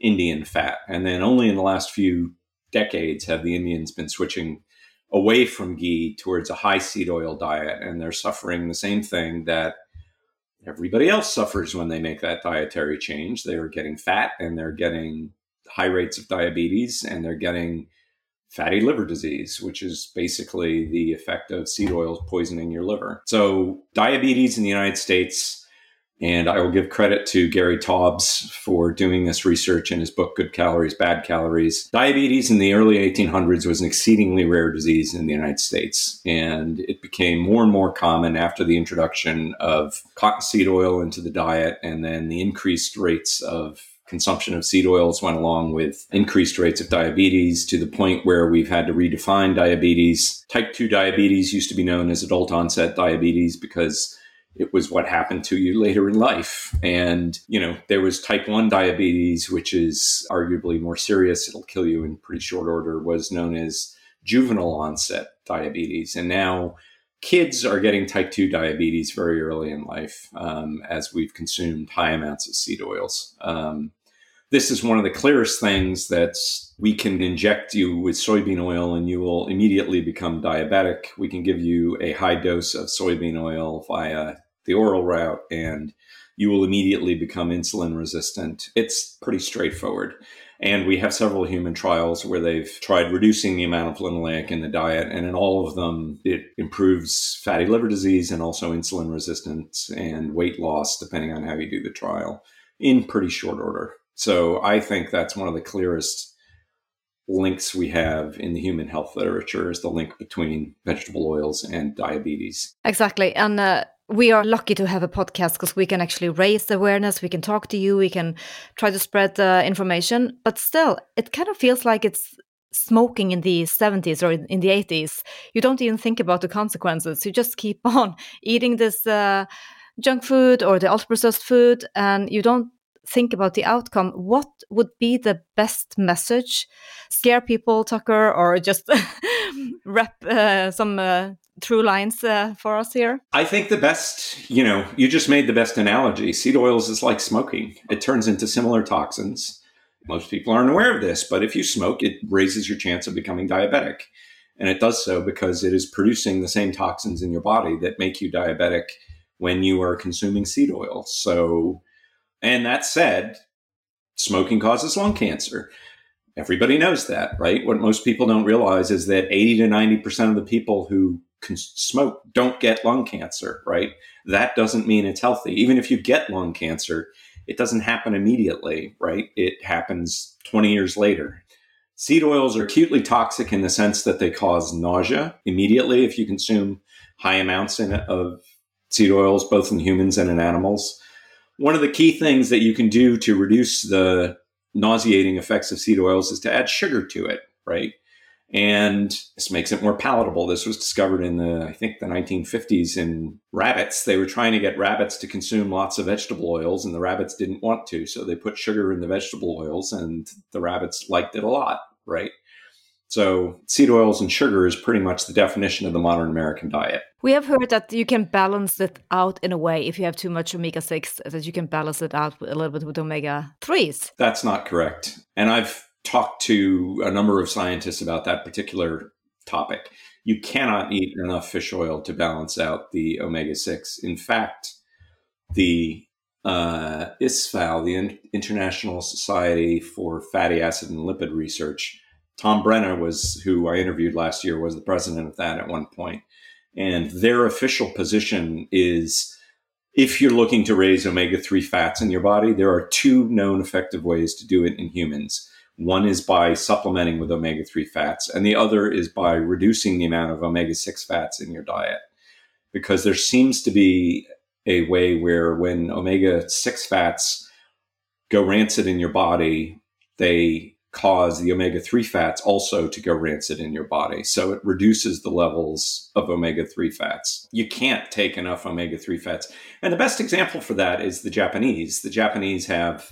S4: Indian fat. And then only in the last few decades have the Indians been switching away from ghee towards a high seed oil diet. And they're suffering the same thing that everybody else suffers when they make that dietary change. They are getting fat and they're getting high rates of diabetes and they're getting fatty liver disease, which is basically the effect of seed oils poisoning your liver. So, diabetes in the United States, and I will give credit to Gary Taubes for doing this research in his book, Good Calories, Bad Calories. Diabetes in the early 1800s was an exceedingly rare disease in the United States, and it became more and more common after the introduction of cottonseed oil into the diet and then the increased rates of consumption of seed oils went along with increased rates of diabetes to the point where we've had to redefine diabetes. Type 2 diabetes used to be known as adult onset diabetes because it was what happened to you later in life. And, you know, there was type 1 diabetes, which is arguably more serious. It'll kill you in pretty short order, was known as juvenile onset diabetes. And now kids are getting type 2 diabetes very early in life um, as we've consumed high amounts of seed oils. Um, this is one of the clearest things that we can inject you with soybean oil and you will immediately become diabetic. We can give you a high dose of soybean oil via the oral route and you will immediately become insulin resistant. It's pretty straightforward. And we have several human trials where they've tried reducing the amount of linoleic in the diet. And in all of them, it improves fatty liver disease and also insulin resistance and weight loss, depending on how you do the trial, in pretty short order. So I think that's one of the clearest links we have in the human health literature is the link between vegetable oils and diabetes.
S6: Exactly. And uh, we are lucky to have a podcast because we can actually raise awareness, we can talk to you, we can try to spread uh, information. But still, it kind of feels like it's smoking in the 70s or in the 80s. You don't even think about the consequences. You just keep on eating this uh, junk food or the ultra processed food, and you don't think about the outcome. What would be the best message? Scare people, Tucker, or just wrap uh, some uh, lines uh, for us here?
S4: I think the best, you know, you just made the best analogy. Seed oils is like smoking, it turns into similar toxins. Most people aren't aware of this, but if you smoke, it raises your chance of becoming diabetic. And it does so because it is producing the same toxins in your body that make you diabetic when you are consuming seed oil. So, and that said, smoking causes lung cancer. Everybody knows that, right? What most people don't realize is that 80 to 90% of the people who smoke don't get lung cancer, right? That doesn't mean it's healthy. Even if you get lung cancer, it doesn't happen immediately, right? It happens 20 years later. Seed oils are acutely toxic in the sense that they cause nausea immediately if you consume high amounts in, of seed oils, both in humans and in animals. One of the key things that you can do to reduce the nauseating effects of seed oils is to add sugar to it, right? and this makes it more palatable. This was discovered in the, I think, the 1950s in rabbits. They were trying to get rabbits to consume lots of vegetable oils, and the rabbits didn't want to. So they put sugar in the vegetable oils, and the rabbits liked it a lot, right? So seed oils and sugar is pretty much the definition of the modern American diet.
S6: We have heard that you can balance it out in a way if you have too much omega 6, that you can balance it out a little bit with omega 3s.
S4: That's not correct. And I've talked to a number of scientists about that particular topic. You cannot eat enough fish oil to balance out the omega 6. In fact, the uh, ISSFAL, the International Society for Fatty Acid and Lipid Research, Tom Brenna was who I interviewed last year was the president of that at one point, and their official position is if you're looking to raise omega 3 fats in your body, there are two known effective ways to do it in humans. One is by supplementing with omega 3 fats, and the other is by reducing the amount of omega 6 fats in your diet. Because there seems to be a way where when omega 6 fats go rancid in your body, they cause the omega 3 fats also to go rancid in your body. So it reduces the levels of omega 3 fats. You can't take enough omega 3 fats. And the best example for that is the Japanese. The Japanese have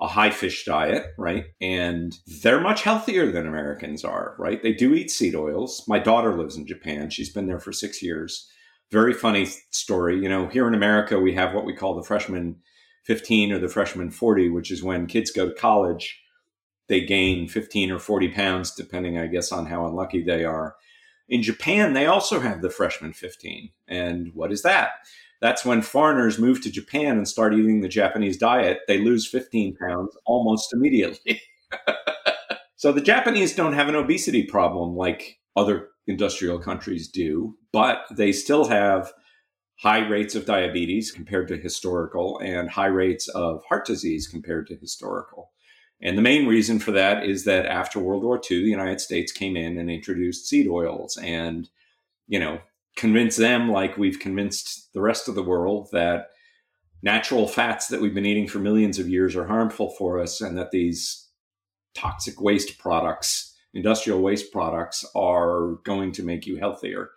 S4: a high fish diet, right? And they're much healthier than Americans are, right? They do eat seed oils. My daughter lives in Japan. She's been there for six years. Very funny story. You know, here in America, we have what we call the freshman 15 or the freshman 40, which is when kids go to college, they gain 15 or 40 pounds, depending, I guess, on how unlucky they are. In Japan, they also have the freshman 15. And what is that? that's when foreigners move to Japan and start eating the Japanese diet. They lose 15 pounds almost immediately. so the Japanese don't have an obesity problem like other industrial countries do, but they still have high rates of diabetes compared to historical and high rates of heart disease compared to historical. And the main reason for that is that after World War II, the United States came in and introduced seed oils. And, you know, convince them, like we've convinced the rest of the world, that natural fats that we've been eating for millions of years are harmful for us and that these toxic waste products, industrial waste products, are going to make you healthier.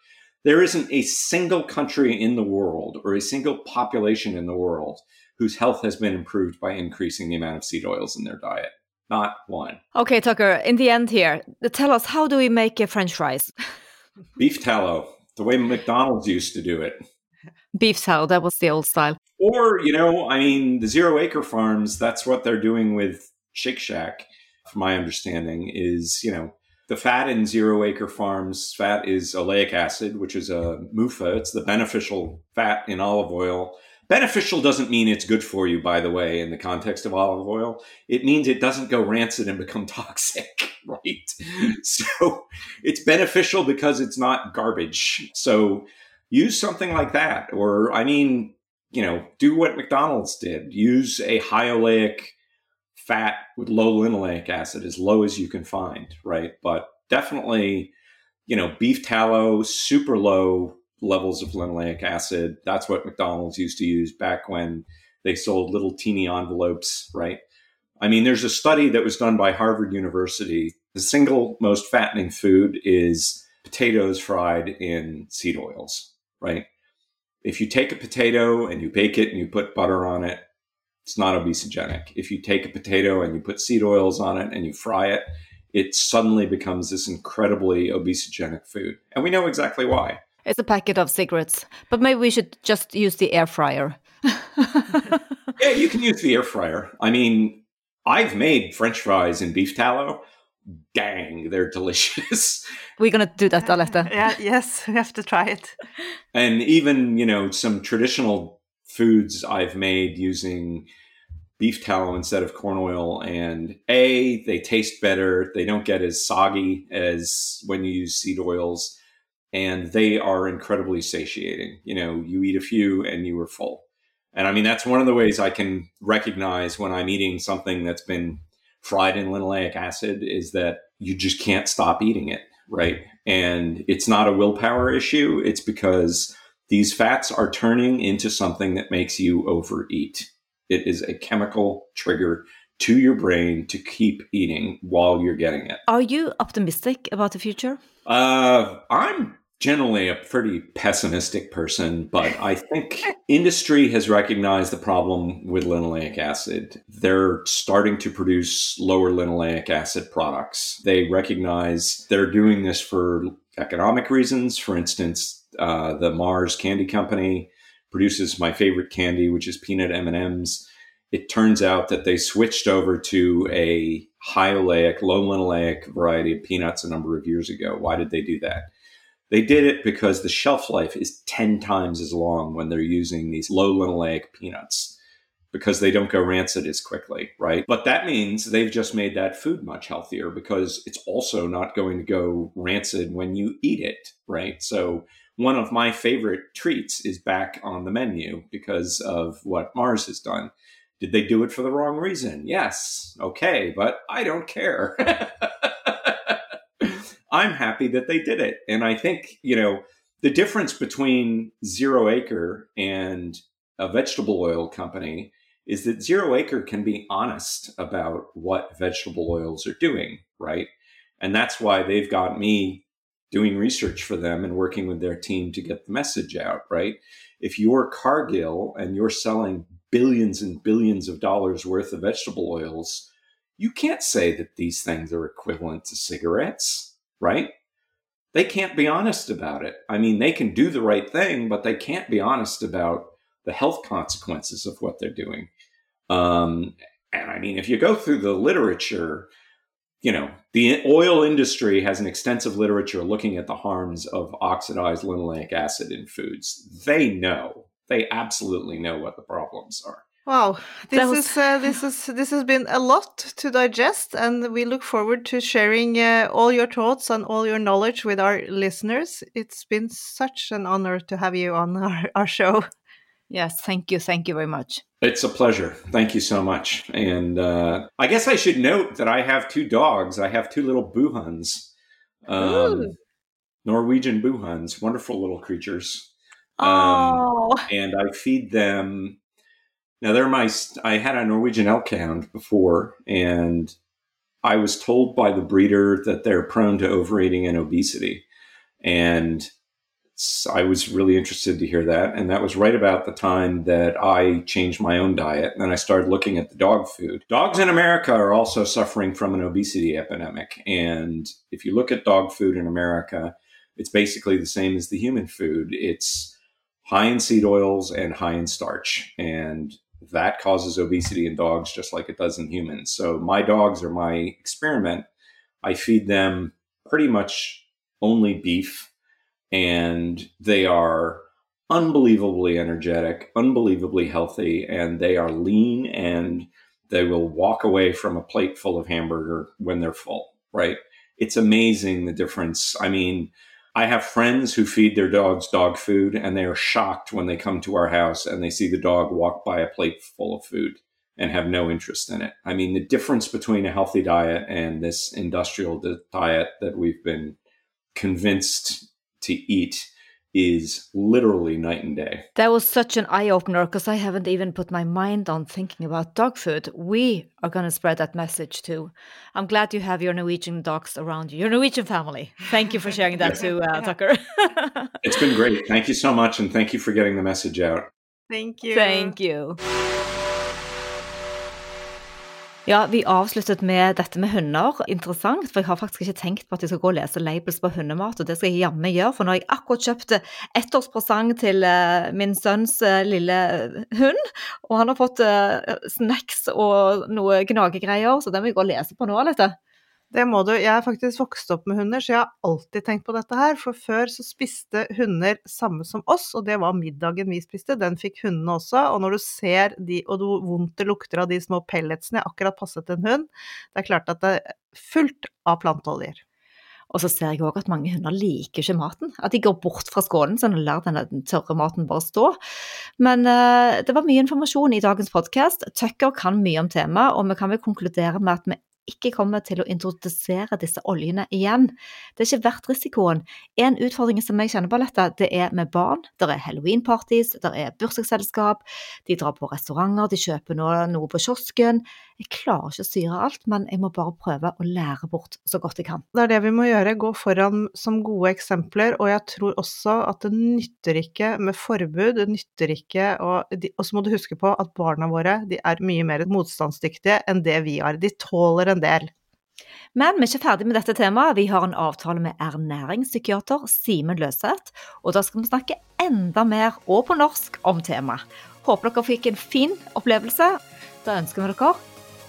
S4: There isn't a single country in the world or a single population in the world whose health has been improved by increasing the amount of seed oils in their diet. Not one.
S6: Okay, Tucker, in the end here, tell us how do we make a french fries?
S4: Beef tallow the way McDonald's used to do it.
S6: Beef tallow, that was the old style.
S4: Or, you know, I mean, the zero acre farms, that's what they're doing with Shake Shack, from my understanding, is, you know, the fat in zero acre farms, fat is oleic acid, which is a MUFA. It's the beneficial fat in olive oil Beneficial doesn't mean it's good for you, by the way, in the context of olive oil. It means it doesn't go rancid and become toxic, right? So it's beneficial because it's not garbage. So use something like that. Or, I mean, you know, do what McDonald's did use a high oleic fat with low linoleic acid, as low as you can find, right? But definitely, you know, beef tallow, super low levels of linoleic acid. That's what McDonald's used to use back when they sold little teeny envelopes, right? I mean, there's a study that was done by Harvard University. The single most fattening food is potatoes fried in seed oils, right? If you take a potato and you bake it and you put butter on it, it's not obesogenic. If you take a potato and you put seed oils on it and you fry it, it suddenly becomes this incredibly obesogenic food. And we know exactly why.
S6: It's a packet of cigarettes, but maybe we should just use the air fryer.
S4: yeah, you can use the air fryer. I mean, I've made french fries in beef tallow. Dang, they're delicious.
S6: We're going to do that, Aletta.
S5: yeah, yes, we have to try it.
S4: And even, you know, some traditional foods I've made using beef tallow instead of corn oil. And A, they taste better. They don't get as soggy as when you use seed oils and they are incredibly satiating. You know, you eat a few and you are full. And I mean, that's one of the ways I can recognize when I'm eating something that's been fried in linoleic acid is that you just can't stop eating it, right? And it's not a willpower issue. It's because these fats are turning into something that makes you overeat. It is a chemical trigger to your brain to keep eating while you're getting it.
S6: Are you optimistic about the future?
S4: Uh, I'm generally a pretty pessimistic person, but I think industry has recognized the problem with linoleic acid. They're starting to produce lower linoleic acid products. They recognize they're doing this for economic reasons. For instance, uh, the Mars Candy Company produces my favorite candy, which is peanut M&Ms. It turns out that they switched over to a high oleic, low linoleic variety of peanuts a number of years ago. Why did they do that? They did it because the shelf life is 10 times as long when they're using these low linoleic peanuts because they don't go rancid as quickly, right? But that means they've just made that food much healthier because it's also not going to go rancid when you eat it, right? So one of my favorite treats is back on the menu because of what Mars has done. Did they do it for the wrong reason? Yes. Okay, but I don't care. I'm happy that they did it. And I think, you know, the difference between Zero Acre and a vegetable oil company is that Zero Acre can be honest about what vegetable oils are doing, right? And that's why they've got me doing research for them and working with their team to get the message out, right? If you're Cargill and you're selling billions and billions of dollars worth of vegetable oils, you can't say that these things are equivalent to cigarettes right? They can't be honest about it. I mean, they can do the right thing, but they can't be honest about the health consequences of what they're doing. Um, and I mean, if you go through the literature, you know, the oil industry has an extensive literature looking at the harms of oxidized linoleic acid in foods. They know, they absolutely know what the problems are.
S5: Wow, this was... is uh, this is this has been a lot to digest, and we look forward to sharing uh, all your thoughts and all your knowledge with our listeners. It's been such an honor to have you on our, our show.
S6: Yes, thank you, thank you very much.
S4: It's a pleasure. Thank you so much. And uh, I guess I should note that I have two dogs. I have two little buhunds, um, Norwegian buhunds, wonderful little creatures.
S5: Um, oh.
S4: And I feed them now they're my. I had a Norwegian elk hound before, and I was told by the breeder that they're prone to overeating and obesity, and I was really interested to hear that. And that was right about the time that I changed my own diet. And I started looking at the dog food. Dogs in America are also suffering from an obesity epidemic. And if you look at dog food in America, it's basically the same as the human food. It's high in seed oils and high in starch. And that causes obesity in dogs just like it does in humans. So my dogs are my experiment. I feed them pretty much only beef and they are unbelievably energetic, unbelievably healthy, and they are lean and they will walk away from a plate full of hamburger when they're full, right? It's amazing the difference. I mean, I have friends who feed their dogs dog food and they are shocked when they come to our house and they see the dog walk by a plate full of food and have no interest in it. I mean, the difference between a healthy diet and this industrial diet that we've been convinced to eat is literally night and day.
S6: That was such an eye opener because I haven't even put my mind on thinking about dog food. We are going to spread that message too. I'm glad you have your Norwegian dogs around you, your Norwegian family. Thank you for sharing that too, uh, Tucker.
S4: it's been great. Thank you so much. And thank you for getting the message out.
S5: Thank you.
S6: Thank you. Ja, vi avsluttet med dette med hunder. Interessant, for jeg har faktisk ikke tenkt på at jeg skal gå og lese labels på hundemat, og det skal jeg jammen gjøre, for nå har jeg akkurat kjøpt ettårspresang til uh, min sønns uh, lille hund, og han har fått snacks og noe gnagegreier, så det må jeg gå og lese på nå litt.
S5: Det må du. Jeg er faktisk vokst opp med hunder, så jeg har alltid tenkt på dette her. For før så spiste hunder samme som oss, og det var middagen vi spiste. Den fikk hundene også. Og når du ser de, og hvor vondt det lukter av de små pelletsene jeg akkurat passet en hund, det er klart at det er fullt av planteoljer.
S6: Og så ser jeg òg at mange hunder liker ikke maten. At de går bort fra skålen sånn de lar den tørre maten bare stå. Men uh, det var mye informasjon i dagens podkast. Tucker kan mye om temaet, og vi kan vel konkludere med at vi ikke kommer til å introdusere disse oljene igjen. Det er ikke verdt risikoen. En utfordring som jeg kjenner på dette, det er med barn. Det er halloween-parties, det er bursdagsselskap, de drar på restauranter, de kjøper noe, noe på kiosken. Jeg klarer ikke å styre alt, men jeg må bare prøve å lære bort så godt jeg kan.
S5: Det er det vi må gjøre, gå foran som gode eksempler, og jeg tror også at det nytter ikke med forbud, det nytter ikke Og, og så må du huske på at barna våre de er mye mer motstandsdyktige enn det vi er. De tåler en del.
S6: Men vi er ikke ferdig med dette temaet. Vi har en avtale med ernæringspsykiater Simen Løseth, og da skal vi snakke enda mer, og på norsk, om temaet. Håper dere fikk en fin opplevelse. Da ønsker vi dere